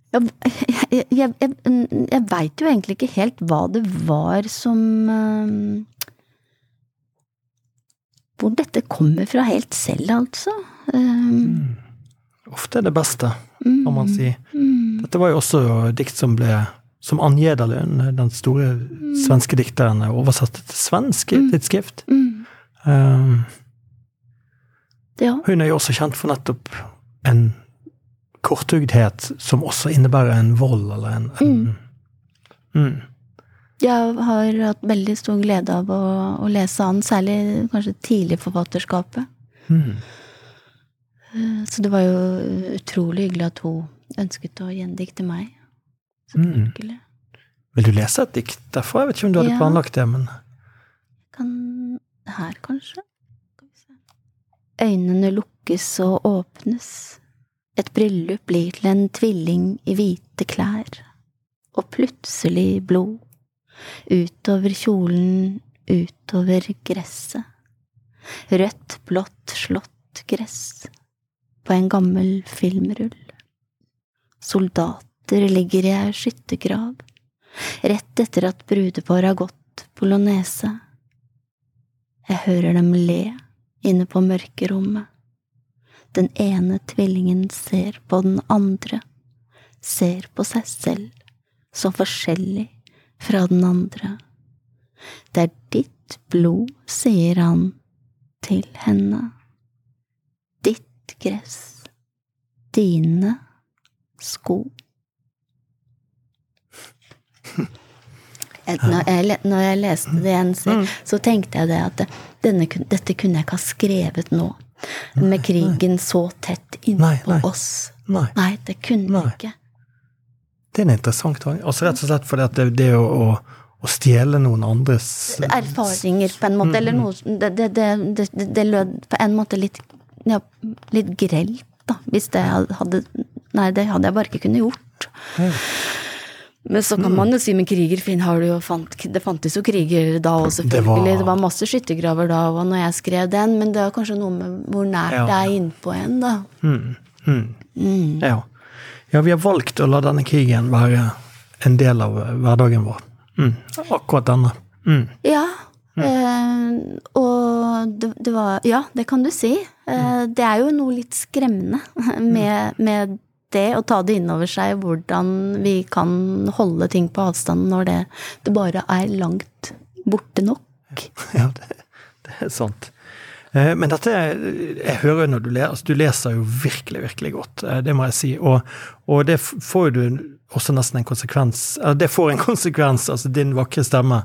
B: Jeg, jeg, jeg, jeg, veit jo egentlig ikke helt hva det var som eh, Hvor dette kommer fra helt selv, altså. Eh,
A: Ofte er det beste,
B: mm,
A: kan man si.
B: mm,
A: Dette var jo også dikt som ble som Ann Gjedalund, den store svenske dikteren, oversatte til svensk
B: Mm.
A: tidsskrift.
B: mm.
A: Um,
B: Ja.
A: hun er jo også kjent for nettopp en korthugdhet som også innebærer en vold, eller en, en mm.
B: Jeg har hatt veldig stor glede av å, å lese han, særlig kanskje tidlig forfatterskapet.
A: Mm.
B: Så det var jo utrolig hyggelig at hun ønsket å gjendikte meg.
A: Mm. Vil du lese et dikt derfra? Jeg vet ikke om du hadde
B: Ja.
A: planlagt det, men
B: Kan Her, kanskje? Øynene lukkes og åpnes. Et bryllup blir til en tvilling i hvite klær. Og plutselig blod. Utover kjolen, utover gresset. Rødt, blått, slått gress. På en gammel filmrull. Soldater ligger i ei skyttergrav. Rett etter at brudeparet har gått polonese. Jeg hører dem le inne på mørkerommet. Den ene tvillingen ser på den andre, ser på seg selv som forskjellig fra den andre. Det er ditt blod, sier han til henne. Ditt gress, dine sko. Når jeg, når jeg leste det igjen, så, så tenkte jeg det at denne, dette kunne jeg ikke ha skrevet nå. Med krigen så tett innpå oss.
A: Nei,
B: det kunne jeg ikke.
A: Det er en interessant tanke. Altså rett og slett fordi at det, det å, å, å stjele noen andres
B: Erfaringer, på en måte, eller noe det, det, det, lød på en måte litt, ja, litt grelt, da, hvis det hadde Nei, det hadde jeg bare ikke kunnet gjort.
A: Ja.
B: Men så kan man jo si med krigerfinn har du jo fant, Det fantes jo kriger da òg, selvfølgelig.
A: Det var-
B: Det var, masse skyttergraver da òg når jeg skrev den, men det er kanskje noe med hvor nært
A: Ja.
B: det er innpå en, da.
A: Mm, mm,
B: Mm.
A: ja. Ja, vi har valgt å la denne krigen være en del av hverdagen vår. Mm. Akkurat denne. Mm.
B: Ja. Eh, og det, det var Ja, det kan du si. Eh, det er jo noe litt skremmende (laughs) med, med det å ta det inn over seg, hvordan vi kan holde ting på avstand når det, det bare er langt borte nok. (laughs)
A: Ja, det, det er sant. Eh, Men dette Jeg hører jo når du leser, altså du leser jo virkelig, virkelig godt. eh, Det må jeg si. Og, og det får jo du også nesten en konsekvens Det får en (laughs) konsekvens, altså din vakre stemme,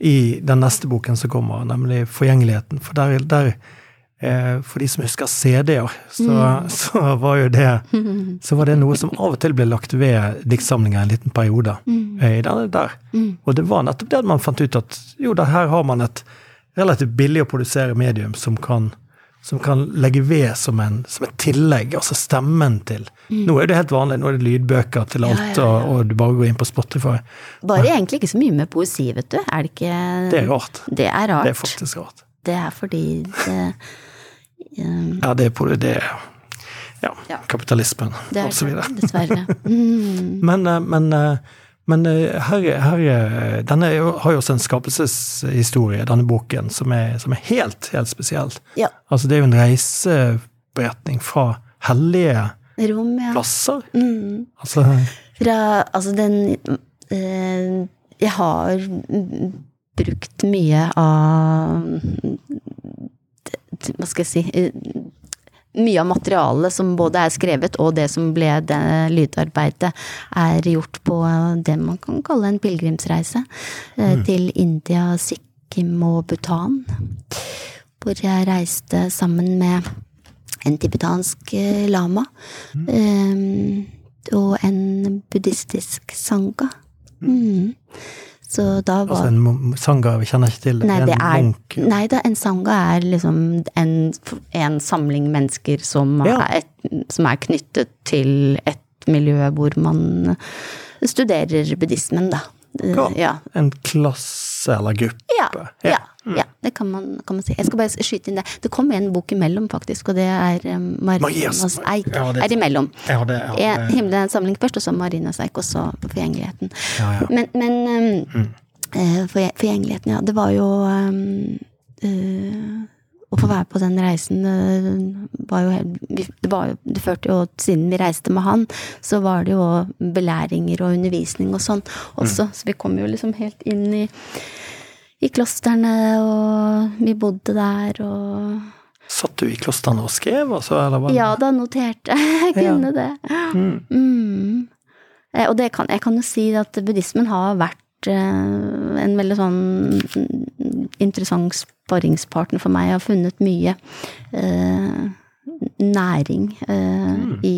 A: i den neste boken som kommer, nemlig 'Forgjengeligheten'. For der, der eh, for de som husker CD-er, så, (laughs) så var jo det (laughs) Så var det noe som av og til ble lagt ved diktsamlinger en liten periode. Mm. i denne der. Og det var nettopp det at man fant ut at jo da, her har man et relativt billig å produsere medium som kan som kan legge ved som, en, som et tillegg, altså stemmen til Nå er det helt vanlig, nå er det lydbøker til alt,
B: Ja, ja, ja.
A: Og, og du bare går inn på Spotify.
B: Bare egentlig ikke så mye med poesi, vet du. Er det ikke
A: Det er rart.
B: Det er rart.
A: Det er faktisk rart.
B: Det er fordi det (laughs) um,
A: Ja, det er på det ja, kapitalismen og så
B: er
A: videre.
B: dessverre. Mm. (laughs)
A: Men, eh, men, eh, men eh, her, her Denne har jo også en skapelseshistorie, denne boken, som er, som er helt, helt spesiell.
B: Ja.
A: Altså, det er jo en reiseberetning fra hellige
B: Rom, ja.
A: plasser.
B: Mm.
A: Altså,
B: Fra Altså, den eh, Jeg har brukt mye av Hva skal jeg si eh, Mye av materialet som både er skrevet og det som ble det lydarbeidet, er gjort på det man kan kalle en pilegrimsreise. mm. Til India, Sikkim og Bhutan. Hvor jeg reiste sammen med en tibetansk eh, lama. eh, og en buddhistisk sangha. Mm. Så da var
A: altså en sanga, vi kjenner ikke til.
B: Nei, det er,
A: munk.
B: nei da, en sanga er liksom en, en samling mennesker som,
A: Ja.
B: er et, som er knyttet til et miljø hvor man studerer buddhismen, da.
A: Ja.
B: Ja.
A: En klasse eller gruppe.
B: Ja, ja, ja, det kan man, kan man si. Jeg skal bare skyte inn det. Det kom en bok imellom, faktisk, og det er um, Marinas eik.
A: ja, det-
B: er imellom.
A: Ja, det, ja,
B: En,
A: det-
B: himmelen er en samling først, og så Marinas eik, og så Forgjengeligheten.
A: ja, ja.
B: Men, men um, mm. forgje- Forgjengeligheten, ja. Det var jo um, eh, Å få være på den reisen eh, var jo helt det, var det førte jo Siden vi reiste med han, så var det jo belæringer og undervisning og sånn også. Så vi kom jo liksom helt inn i, i klostrene, og vi bodde der og
A: Satt du i klostrene og skrev, altså? Eller
B: Ja, da noterte jeg. (laughs) kunne kunne det.
A: Mm.
B: Mm. Eh, Og det kan, jeg kan jo si at buddhismen har vært en veldig sånn mm, interessant sparringspartner for meg. Jeg har funnet mye eh, næring eh, i,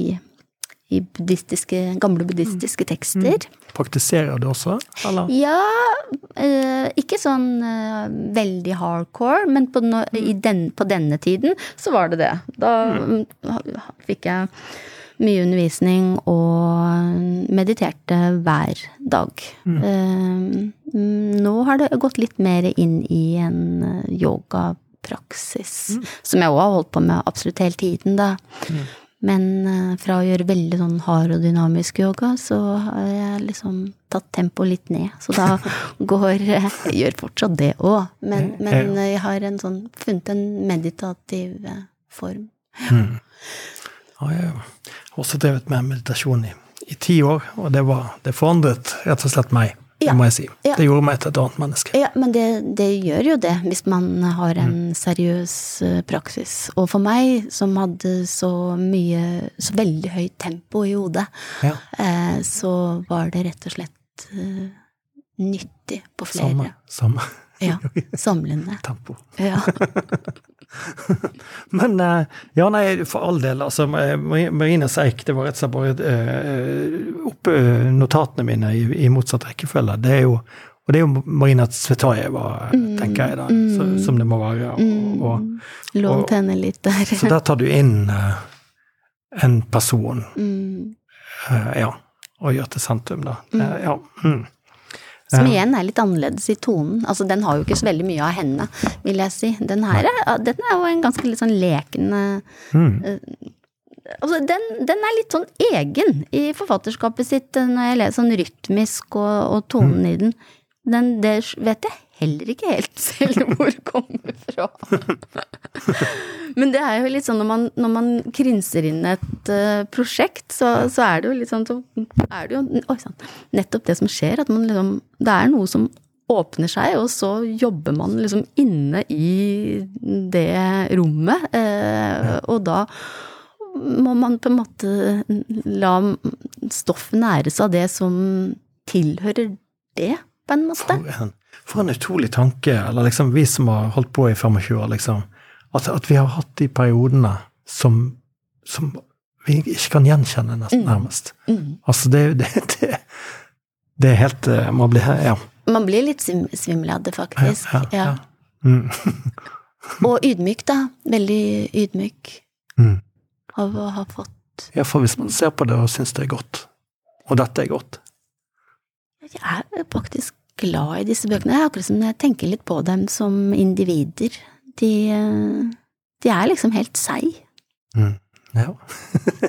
B: i buddhistiske, gamle buddhistiske tekster.
A: Praktiserer du også, eller?
B: Ja, eh, ikke sånn eh, veldig hardcore, men på, no, i den, på denne tiden så var det det. Da mm, fikk jeg mye undervisning og mediterte hver dag. Eh, mm, nå har det gått litt mer inn i en yogapraksis, mm. som jeg òg har holdt på med absolutt hele tiden, da. Men eh, fra å gjøre veldig sånn hard og dynamisk yoga, så har jeg liksom tatt tempoet litt ned. Så da (laughs) går Jeg gjør fortsatt det òg, men, men eh, jeg har en sånn, funnet en meditativ eh, form.
A: Ja, ja. har også drevet med meditasjon i, i ti år, og det, var, det forandret rett og slett meg,
B: Ja.
A: det må jeg si.
B: Ja.
A: Det gjorde meg til et annet menneske.
B: Ja, men det, det gjør jo det, hvis man har en seriøs eh, praksis. Og for meg, som hadde så mye, så veldig høyt tempo i hodet,
A: Ja.
B: eh, så var det rett og slett eh, nyttig på flere.
A: Samme, samme
B: Ja, (laughs) samlende.
A: tempo.
B: Ja. (laughs) (laughs)
A: Men eh, ja, nei, for all del. altså Mari- Marina Seik, det var rett og slett bare opp oppe eh, notatene mine i, i motsatt rekkefølge. Det er jo og det er jo Marina Tsvetajeva, tenker jeg, da, så, som det må være. Og, og,
B: Lånt henne litt der.
A: så der tar du inn eh, en person,
B: Mm.
A: eh, ja, og gjør til sentrum, da. Eh, ja. Mm.
B: Som igjen er litt annerledes i tonen. Altså, den har jo ikke så veldig mye av henne, vil jeg si. Den her er, den er jo en ganske litt sånn lekende
A: Mm.
B: Altså, den, den er litt sånn egen i forfatterskapet sitt, eh, når jeg leser sånn rytmisk og, og tonen i den. den. Det vet jeg heller ikke helt (laughs) selv hvor det kommer fra. Men det er jo litt sånn når man, når man krinser inn et uh, prosjekt, så, så er det jo litt sånn så er det jo oi, sånn, nettopp det som skjer, at man liksom Det er noe som åpner seg, og så jobber man liksom inne i det rommet, uh, og da må man på en måte la stoff næres av det som tilhører det, på en måte.
A: For en, for en utrolig tanke. Eller liksom vi som har holdt på i 25 år, liksom. At, at vi har hatt de periodene som, som vi ikke kan gjenkjenne, nesten, nærmest.
B: Mm.
A: Altså, det, det, det, det er helt eh, Man blir Ja.
B: Man blir litt svim svimmel av det, faktisk.
A: Ja, ja, ja. Mm. (laughs)
B: Og ydmyk, da. Veldig ydmyk
A: Mm.
B: av å ha fått
A: Ja, for hvis man ser på det og syns det er godt, og dette er godt
B: Jeg er faktisk glad i disse bøkene. Det er akkurat som jeg tenker litt på dem som individer. De, eh, de er liksom helt seg.
A: mm. Ja.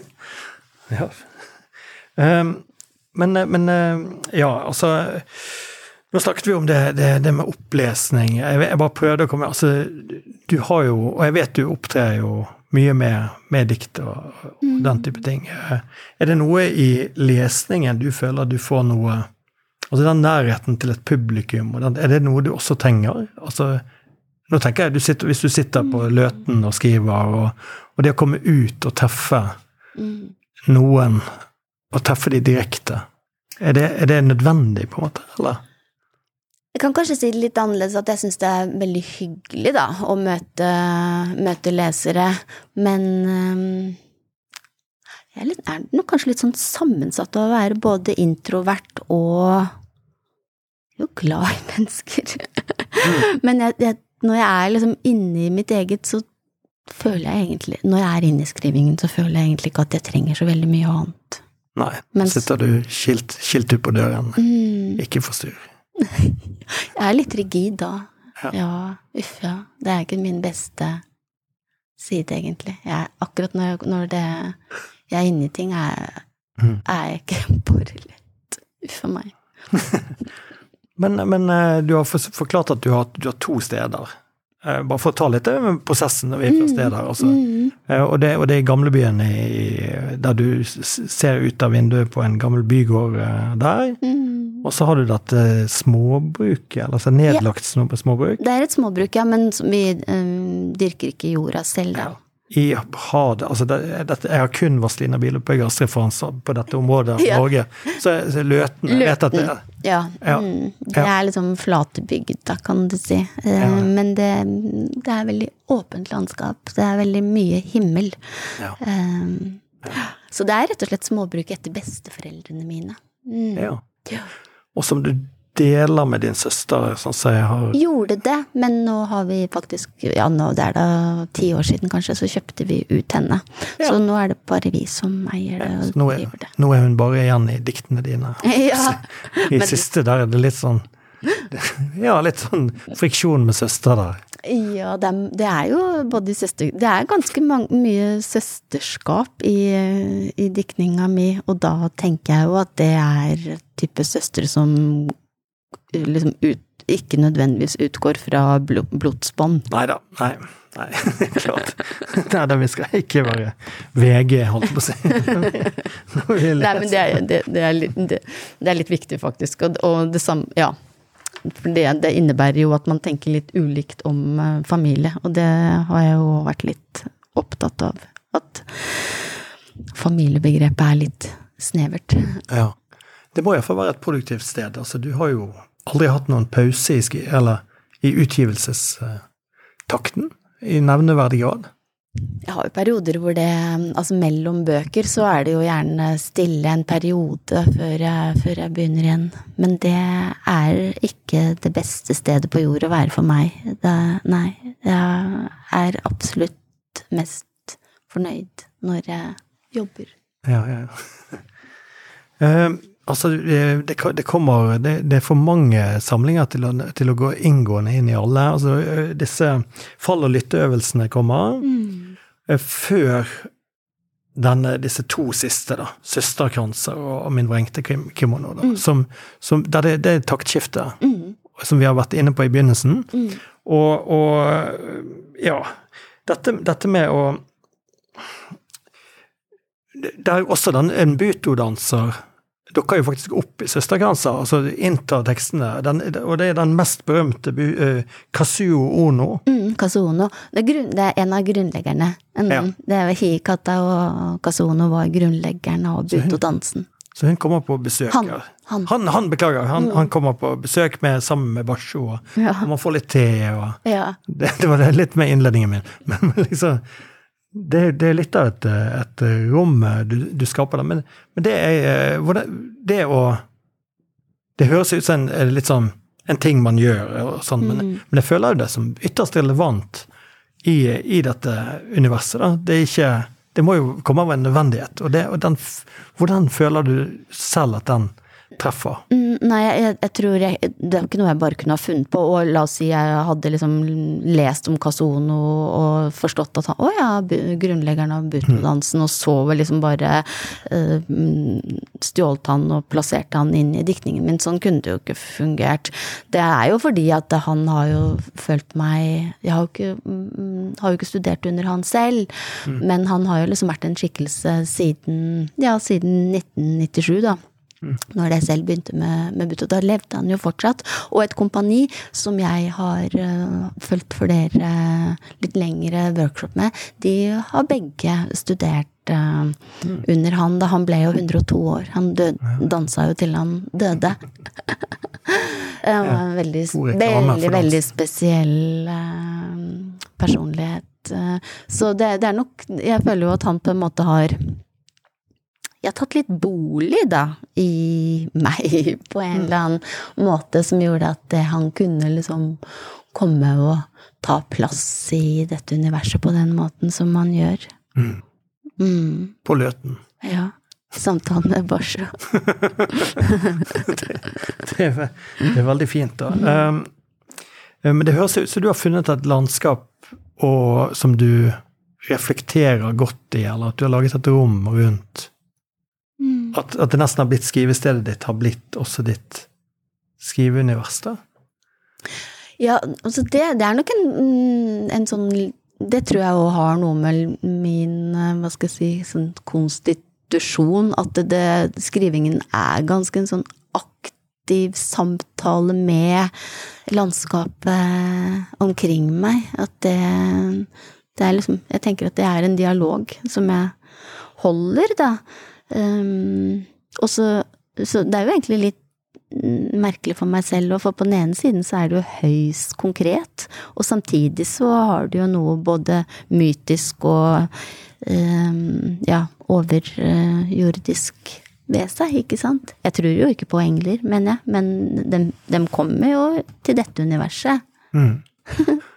A: (laughs) ja. Um, men, men eh, ja, altså Nå snakket vi om det, det, det med opplesning. Jeg, jeg bare prøvde å komme Altså, du har jo, og jeg vet du opptrer jo mye med, med dikt og, og den type ting. Eh, Er det noe i lesningen du føler du får noe Altså den nærheten til et publikum, er det noe du også trenger? Altså, nå tenker jeg, du sitter, Hvis du sitter på Løten og skriver, og, og det å komme ut og treffe
B: Mm.
A: noen, og treffe de direkte, er det, er det nødvendig, på en måte? Eller?
B: Jeg kan kanskje si det litt annerledes, at jeg syns det er veldig hyggelig, da, å møte, møte lesere, men um jeg er, litt, er nok kanskje litt sånn sammensatt av å være både introvert og jo glad i mennesker. men jeg, jeg, når jeg er liksom inne i mitt eget, så føler jeg egentlig Når jeg er inne i skrivingen, så føler jeg egentlig ikke at jeg trenger så veldig mye annet.
A: Nei.
B: Mens-
A: Sitter du skilt, skilt ut på døren?
B: Mm.
A: Ikke forstyrr. (laughs)
B: Jeg er litt rigid da.
A: Ja.
B: Ja, uff ja. Det er ikke min beste side, egentlig. Jeg, akkurat når, når det, jeg er inne i ting, er,
A: mm.
B: er jeg ikke (laughs) bare lett. Uff a meg. (laughs)
A: Men, men eh, du har forklart at du har, du har to steder. Eh, Bare for å ta litt eh, prosessen når vi først er der. Altså.
B: Mm.
A: Og, det, og det er gamlebyen der du ser ut av vinduet på en gammel bygård der.
B: Mm.
A: Og så har du dette småbruket, eller altså nedlagt ja. småbruk.
B: Det er et småbruk, ja, men vi um, dyrker ikke jorda selv, da.
A: I Hadet altså det, dette, Jeg har kun Vazelina Bilopphøggers referanser på dette området av (laughs)
B: Ja.
A: Norge. Så, så Løten jeg vet at det,
B: Ja.
A: Ja.
B: Mm. Det er liksom flatbygd, da, kan du si. Eh,
A: Ja.
B: Men det, det er veldig åpent landskap. Det er veldig mye himmel.
A: Ja.
B: Um, så det er rett og slett småbruk etter besteforeldrene mine. Mm.
A: ja.
B: Ja.
A: Og som du deler med din søster, sånn som jeg har
B: Gjorde det, men nå har vi faktisk Ja, nå det er da ti år siden kanskje, så kjøpte vi ut henne.
A: Ja.
B: Så nå er det bare vi som eier det
A: så nå, er,
B: det.
A: nå er hun bare igjen i diktene dine. (laughs)
B: Ja.
A: I
B: men-
A: siste der er det litt sånn (laughs) Ja, litt sånn friksjon med søster der.
B: Ja, det er, det er jo både søster... Det er ganske mange, mye søsterskap i, i diktninga mi, og da tenker jeg jo at det er type søstre som liksom ut, ikke nødvendigvis utgår fra blo, blodsbånd.
A: Nei da. Nei. Nei, klart. Nei, da vi skal ikke være VG, holdt på å si. (laughs)
B: Nei, men det er, det, det er, litt, det, det er litt viktig, faktisk. Og, og det samme Ja. For det, det innebærer jo at man tenker litt ulikt om eh, familie, og det har jeg jo vært litt opptatt av. At familiebegrepet er litt snevert.
A: Ja. Det må iallfall være et produktivt sted. Altså, du har jo aldri hatt noen pause i, eller, i utgivelsestakten i nevneverdig grad.
B: Jeg har jo perioder hvor det Altså mellom bøker så er det jo gjerne stille en periode før jeg, før jeg begynner igjen. Men det er ikke det beste stedet på jord å være for meg. Det, nei. Jeg er absolutt mest fornøyd når jeg jobber.
A: Ja, ja. (laughs) Eh, altså, det, det kommer det, det er for mange samlinger til å, til å gå inngående inn i alle. Altså, eh, disse fall- og lytteøvelsene kommer mm. før denne, disse to siste, da, 'Søsterkranser' og 'Min vrengte kimono', da, som, som, der det, det er taktskifte, som vi har vært inne på i begynnelsen. Og, og ja, dette, dette med å det er jo også den, en butodanser dukker jo faktisk opp i Søsterkranser, altså inntar tekstene, den, og det er den mest berømte bu, eh, Kazuo Ono.
B: Mm, Kazuno. Det er, grunn, det er en av grunnleggerne. En,
A: Ja.
B: Det er Hikata og Kazuno var grunnleggerne av butodansen.
A: Så hun kommer på besøk
B: Han. Han.
A: Han, han beklager. Han,
B: Mm.
A: han kommer på besøk med, sammen med Basho, og,
B: Ja.
A: man får litt te. og
B: Ja. (laughs)
A: Det, det var litt med innledningen min. Men liksom det, det er litt av et, et rom du, du skaper der. Men, men det er eh, hvordan- Det å Det høres ut som en, eh, litt sånn en ting man gjør, sånn, men,
B: Mm.
A: men jeg føler jo det som ytterst relevant i, i dette universet. Da. Det ikke Det må jo komme av en nødvendighet. Og, det, og den, hvordan føler du selv at den treffer?
B: Mm, Nei, jeg, jeg tror jeg, det er ikke noe jeg bare kunne ha funnet på. Og la oss si jeg hadde liksom lest om Kazono og forstått at han Å ja, grunnleggeren av Buto-dansen, og så liksom bare mm, stjålet han og plasserte han inn i diktningen min. Sånn kunne det jo ikke fungert. Det er jo fordi at han har jo følt meg Jeg har jo ikke, mm, har jo ikke studert under han selv, men han har jo liksom vært en skikkelse siden Ja, siden 1997, da når jeg selv begynte med, med Butto. Da levde han jo fortsatt. Og et kompani som jeg har uh, fulgt flere litt lengre workshop med, de har begge studert eh, under han da han ble jo 102 år. Han død, dansa jo til han døde. Det var en veldig, veldig, veldig spesiell uh, personlighet. eh. så det, det er nok Jeg føler jo at han på en måte har jeg har tatt litt bolig, da, i meg, på en eller annen måte, som gjorde at han kunne liksom komme og ta plass i dette universet på den måten som han gjør.
A: Mm.
B: Mm,
A: På Løten.
B: ja. Samtalen med Basho. (laughs)
A: Det er, det er veldig fint, da. Um, men det høres ut som du har funnet et landskap og, som du reflekterer godt i, eller at du har laget et rom rundt.
B: Mm.
A: At, at det nesten har blitt skrivestedet ditt, har blitt også ditt skriveunivers, da.
B: Ja, altså det, det er nok en, mm, en sånn Det tror jeg òg har noe med min, eh, hva skal jeg si, sånn konstitusjon At det, det, skrivingen er ganske en sånn aktiv samtale med landskapet omkring meg. At det, det er liksom Jeg tenker at det er en dialog som jeg holder, da. Um, og så, så det er jo egentlig litt merkelig for meg selv, for på den ene siden så er det jo høyst konkret, og samtidig så har du jo noe både mytisk og um, ja, overjordisk ved seg, ikke sant? Jeg tror jo ikke på engler, mener jeg, men de kommer jo til dette universet.
A: Mm. (laughs)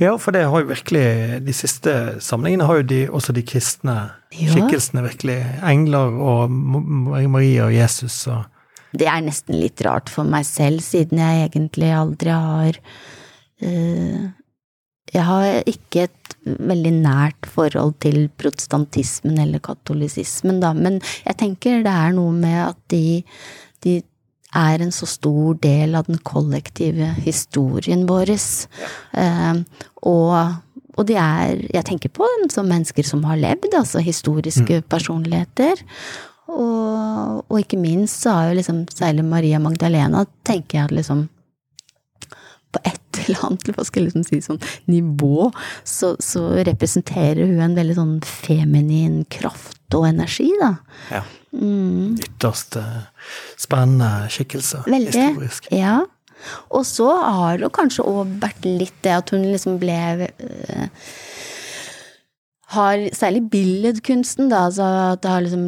A: Ja, for det har jo virkelig De siste samlingene har jo de, også de kristne
B: Ja.
A: skikkelsene virkelig. Engler og Ma- Maria og Jesus og
B: Det er nesten litt rart for meg selv, siden jeg egentlig aldri har uh, Jeg har ikke et veldig nært forhold til protestantismen eller katolisismen, da, men jeg tenker det er noe med at de, de er en så stor del av den kollektive historien vår. Eh, og, og de er Jeg tenker på dem som mennesker som har levd, altså historiske personligheter. Og, og ikke minst så har jo liksom særlig Maria Magdalena, tenker jeg at liksom på et eller annet hva skal jeg liksom si, sånn nivå, så, så representerer hun en veldig sånn feminin kraft og energi, da.
A: ja,
B: Mm.
A: ytterst spennende skikkelse.
B: Veldig.
A: historisk.
B: Ja. Og så har det kanskje òg vært litt det at hun liksom ble øh, har særlig billedkunsten, da, altså at har liksom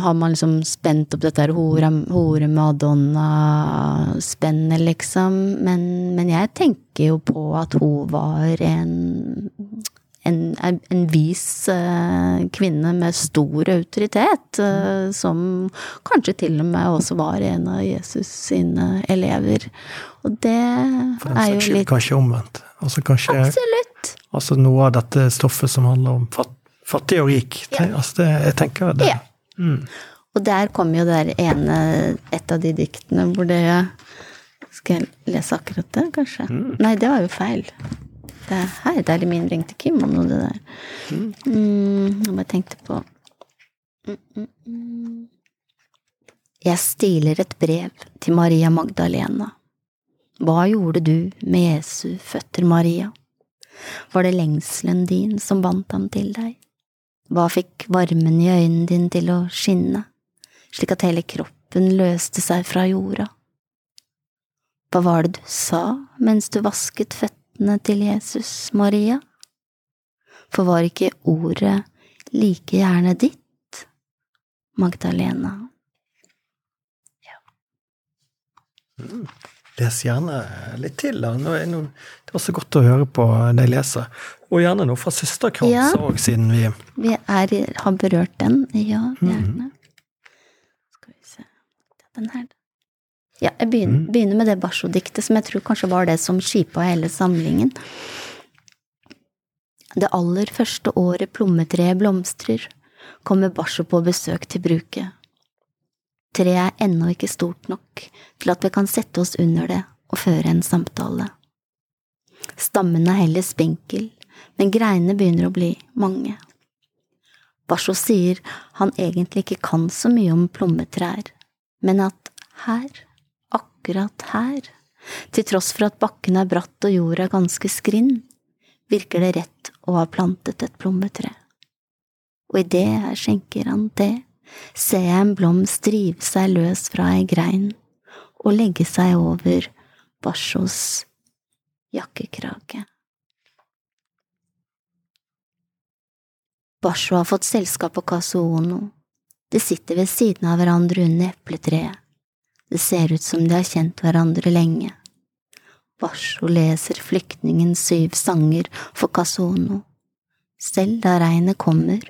B: Har man liksom spent opp dette her hore, hore Madonna-spennet, liksom. Men, men jeg tenker jo på at hun var en en, en vis eh, kvinne med stor autoritet, eh, som kanskje til og med også var en av Jesus sine elever. Og det er jo litt
A: kanskje omvendt. Altså kanskje
B: Absolutt.
A: altså noe av dette stoffet som handler om fat, fattig og rik. Ja. Altså det, jeg tenker det.
B: Ja.
A: Mm.
B: Og der kom jo det der ene, et av de diktene hvor det Skal jeg lese akkurat det, kanskje? Nei, det var jo feil. Det er, her. det er min ringte Kim om noe, det der. Mm, jeg bare tenkte på mm, mm, mm. Jeg stiler et brev til Maria Magdalena. Hva gjorde du med Jesu føtter, Maria? Var det lengselen din som bandt ham til deg? Hva fikk varmen i øynene dine til å skinne, slik at hele kroppen løste seg fra jorda. Hva var det du sa mens du vasket føttene til Jesus, Maria? For var ikke ordet like gjerne ditt, Magdalena?
A: Ja. Mm. Les gjerne litt til. da. er noe, det er også godt å høre på jeg leser. Og gjerne noe fra Søsterkransa òg, ja. siden vi
B: Vi er, har berørt den. Ja, gjerne. Mm. Skal vi se Den her. Ja, jeg begynner, mm. begynner med det Basho-diktet, som jeg tror kanskje var det som skipa hele samlingen. Det aller første året plommetreet blomstrer, kommer Basho på besøk til bruket. Treet er ennå ikke stort nok til at vi kan sette oss under det og føre en samtale. Stammen er heller spinkel, men greinene begynner å bli mange. Basho sier han egentlig ikke kan så mye om plommetrær, men at her akkurat her, til tross for at bakken er bratt og jorda ganske skrinn, virker det rett å ha plantet et plommetre. Og idet jeg skjenker han te, ser jeg en blomst rive seg løs fra ei grein og legge seg over Bashos jakkekrage. Basho har fått selskap av Kazuono. De sitter ved siden av hverandre under epletreet. Det ser ut som de har kjent hverandre lenge. Basho leser flyktningens syv sanger for Casono. Selv da regnet kommer,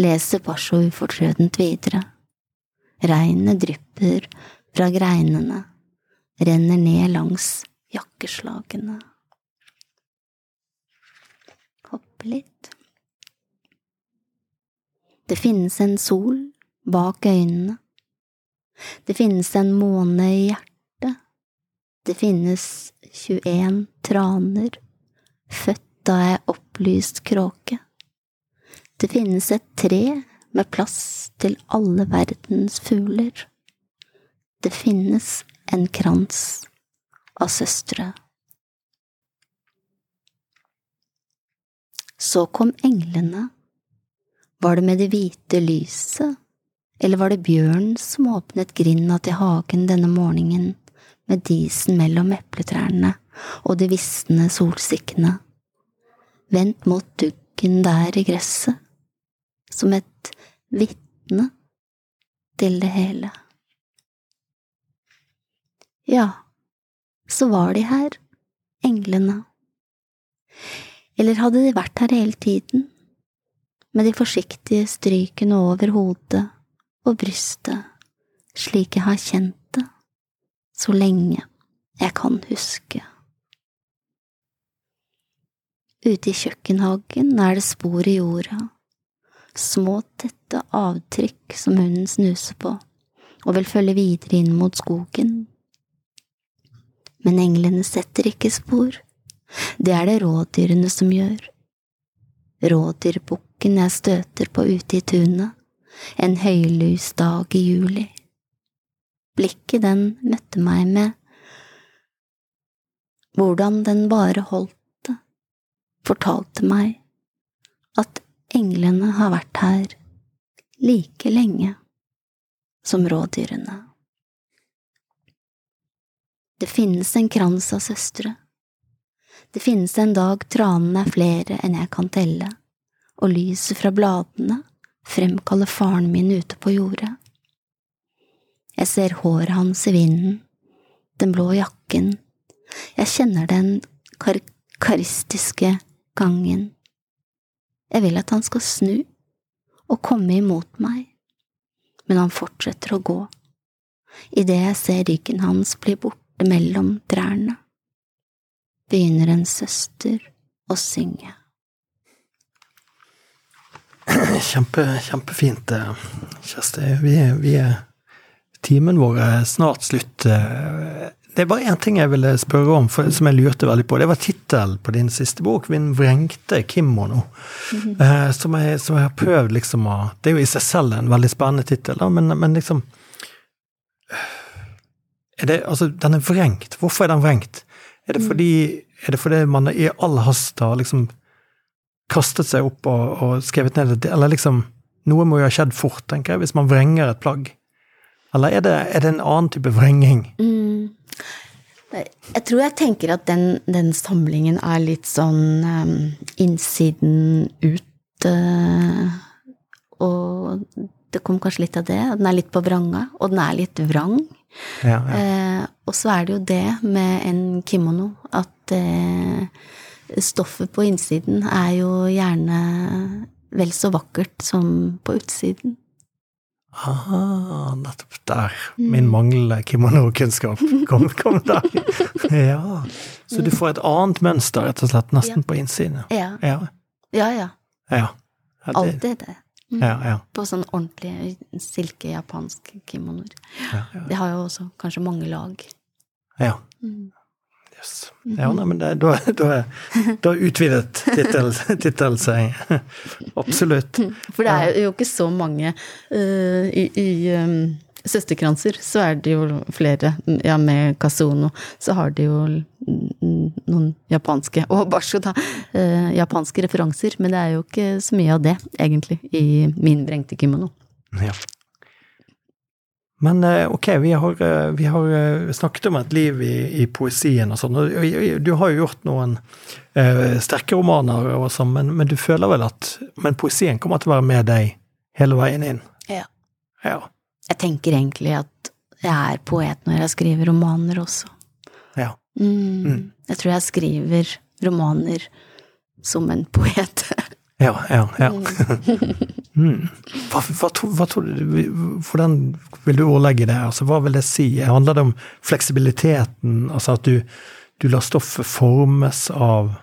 B: leser Basho ufortrødent videre. Regnet drypper fra greinene, renner ned langs jakkeslagene. Hoppe litt. Det finnes en sol bak øynene det finnes en måne i hjertet. Det finnes 21 traner, født av ei opplyst kråke. Det finnes et tre med plass til alle verdens fugler. Det finnes en krans av søstre. Så kom englene. Var det med det hvite lyset eller var det bjørnen som åpnet grinda til hagen denne morgenen med disen mellom epletrærne og de visne solsikkene, vendt mot duggen der i gresset, som et vitne til det hele? Ja, så var de her, englene. Eller hadde de vært her hele tiden, med de forsiktige strykene over hodet og brystet slik jeg har kjent det så lenge jeg kan huske. Ute i kjøkkenhagen er det spor i jorda, små, tette avtrykk som hunden snuser på, og vil følge videre inn mot skogen. Men englene setter ikke spor, det er det rådyrene som gjør. Rådyrbukken jeg støter på ute i tunet, en høylys dag i juli. Blikket den møtte meg med, hvordan den bare holdt det, fortalte meg har vært her like lenge som rådyrene. Det finnes en krans av søstre. Det finnes en dag tranene er flere enn jeg kan telle, og lyset fra bladene fremkaller faren min ute på jordet. Jeg ser håret hans i vinden, den blå jakken, jeg kjenner den kar karistiske gangen. Jeg vil at han skal snu og komme imot meg, men han fortsetter å gå. Idet jeg ser ryggen hans bli borte mellom trærne, begynner en søster å synge. (clears throat)
A: Kjempe, kjempefint, eh, Kjersti. Vi, vi Timen vår er snart slutt. Det var én ting jeg ville spørre om, for, som jeg lurte veldig på. Det var tittelen på din siste bok, 'Min vrengte kimono'. Mm -hmm. eh, som, jeg, som, jeg, har prøvd liksom å Det er jo i seg selv en veldig spennende tittel, men, men, liksom det, Altså, den er vrengt. Hvorfor er den vrengt? Er det mhm. fordi, er det fordi man i all hast har liksom kastet seg opp og, og skrevet ned Eller liksom Noe må jo ha skjedd fort, tenker jeg, hvis man vrenger et plagg. Eller er det, er det en annen type vrenging?
B: Mm. Jeg tror jeg tenker at den, den samlingen er litt sånn um, innsiden ut uh, Og det kom kanskje litt av det. Den er litt på vranga, og den er litt vrang.
A: Ja, ja.
B: Eh, og så er det jo det med en kimono at eh, stoffet på innsiden er jo gjerne vel så vakkert som på utsiden.
A: Ah, nettopp der. Min manglende kimono-kunnskap kom, kom der. Ja. Så du får et annet mønster, rett og slett, nesten
B: Ja.
A: på innsiden.
B: Ja,
A: Ja.
B: ja. ja.
A: ja.
B: Alltid det. Mm.
A: ja, ja,
B: På sånn ordentlig silke japansk kimonoer.
A: ja, ja.
B: Det har jo også kanskje mange lag.
A: ja.
B: Mm.
A: Yes. Ja, nei, men det, da, da, da utvidet tittel, (laughs) seg. (laughs) Absolutt.
B: For det er jo ikke så mange uh, I, i um, Søsterkranser så er det jo flere. Ja, med Kasono så har de jo noen japanske Og Basho, da. Uh, japanske referanser. Men det er jo ikke så mye av det, egentlig, i min vrengte kimono.
A: Ja. Men eh, ok, vi har, eh, vi har eh, snakket om et liv i, i poesien og sånn. og Du har jo gjort noen eh, sterke romaner, og sånn, men, men du føler vel at Men poesien kommer til å være med deg hele veien inn?
B: Ja.
A: Ja.
B: Jeg tenker egentlig at jeg er poet når jeg skriver romaner også.
A: ja.
B: Mm. Jeg tror jeg skriver romaner som en poet. (laughs)
A: Ja, ja, ja. Mm. (laughs) Hva, hva, hva du Hvordan vil du ordlegge det? Altså, hva vil det si? Handler det om fleksibiliteten? Altså at du, du lar stoffet formes av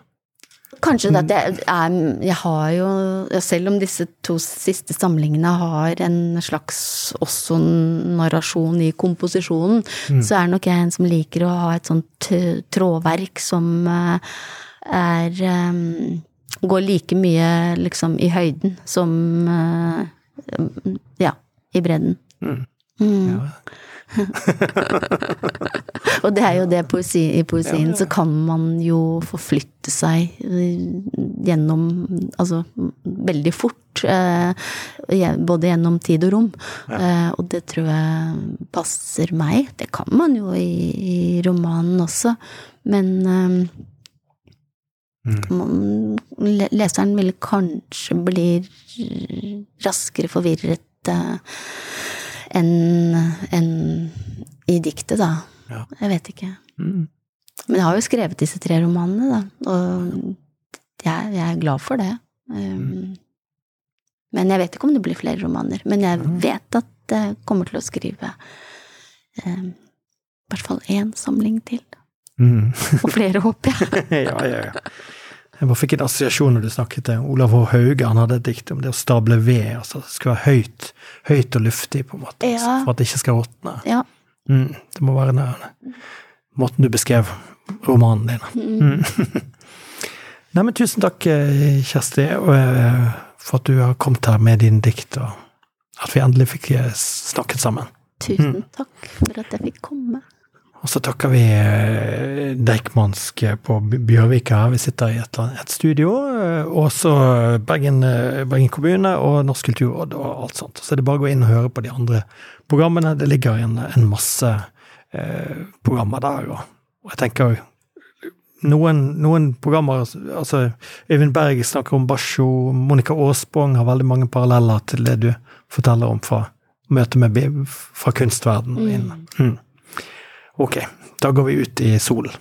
B: Kanskje det at jeg er Jeg har jo Selv om disse to siste samlingene har en slags også narrasjon i komposisjonen, så er nok jeg en som liker å ha et sånt trådverk som eh, er eh, Går like mye liksom i høyden som eh, Ja, i bredden.
A: Mm.
B: Mm.
A: ja, (laughs)
B: Og det er jo det poesi, i poesien,
A: Ja,
B: så kan man jo forflytte seg eh, gjennom Altså veldig fort. eh, Både gjennom tid og rom. Og det tror jeg passer meg. Det kan man jo i, i romanen også, men
A: Mm.
B: leseren vil kanskje bli raskere forvirret eh, enn en i diktet, da.
A: Ja.
B: Jeg vet ikke.
A: Mm.
B: Men jeg har jo skrevet disse tre romanene, da, og jeg, jeg er glad for det. Um, Men jeg vet ikke om det blir flere romaner. Men jeg vet at jeg kommer til å skrive um, i hvert fall én samling til.
A: Mm.
B: Og flere, håper jeg. (laughs)
A: ja, ja, ja. Jeg bare fikk en assosiasjon når du snakket til Olav H. Hauge. Han hadde et dikt om det å stable ved. altså Det skal være høyt, høyt og luftig, på en måte, altså,
B: Ja.
A: for at det ikke skal råtne.
B: Ja.
A: Mm, det må være den måten du beskrev romanen din. Mm. (laughs) Nei, men tusen takk, eh, Kjersti, eh, for at du har kommet her med dine dikt, og at vi endelig fikk eh, snakket sammen.
B: Tusen takk for at jeg fikk komme.
A: Og så takker vi eh, Deichmansk på Bjørvika. Vi sitter i et, et studio. eh, Og så Bergen, eh, Bergen kommune og Norsk kulturråd og alt sånt. Så det er bare å gå inn og høre på de andre programmene. Det ligger en, en masse eh, programmer der. Og, og jeg tenker noen, noen programmer altså Øyvind Berg snakker om Basho. Monica Aasbong har veldig mange paralleller til det du forteller om fra møtet med Biv fra kunstverdenen. Mm. Ok, da går vi ut i solen.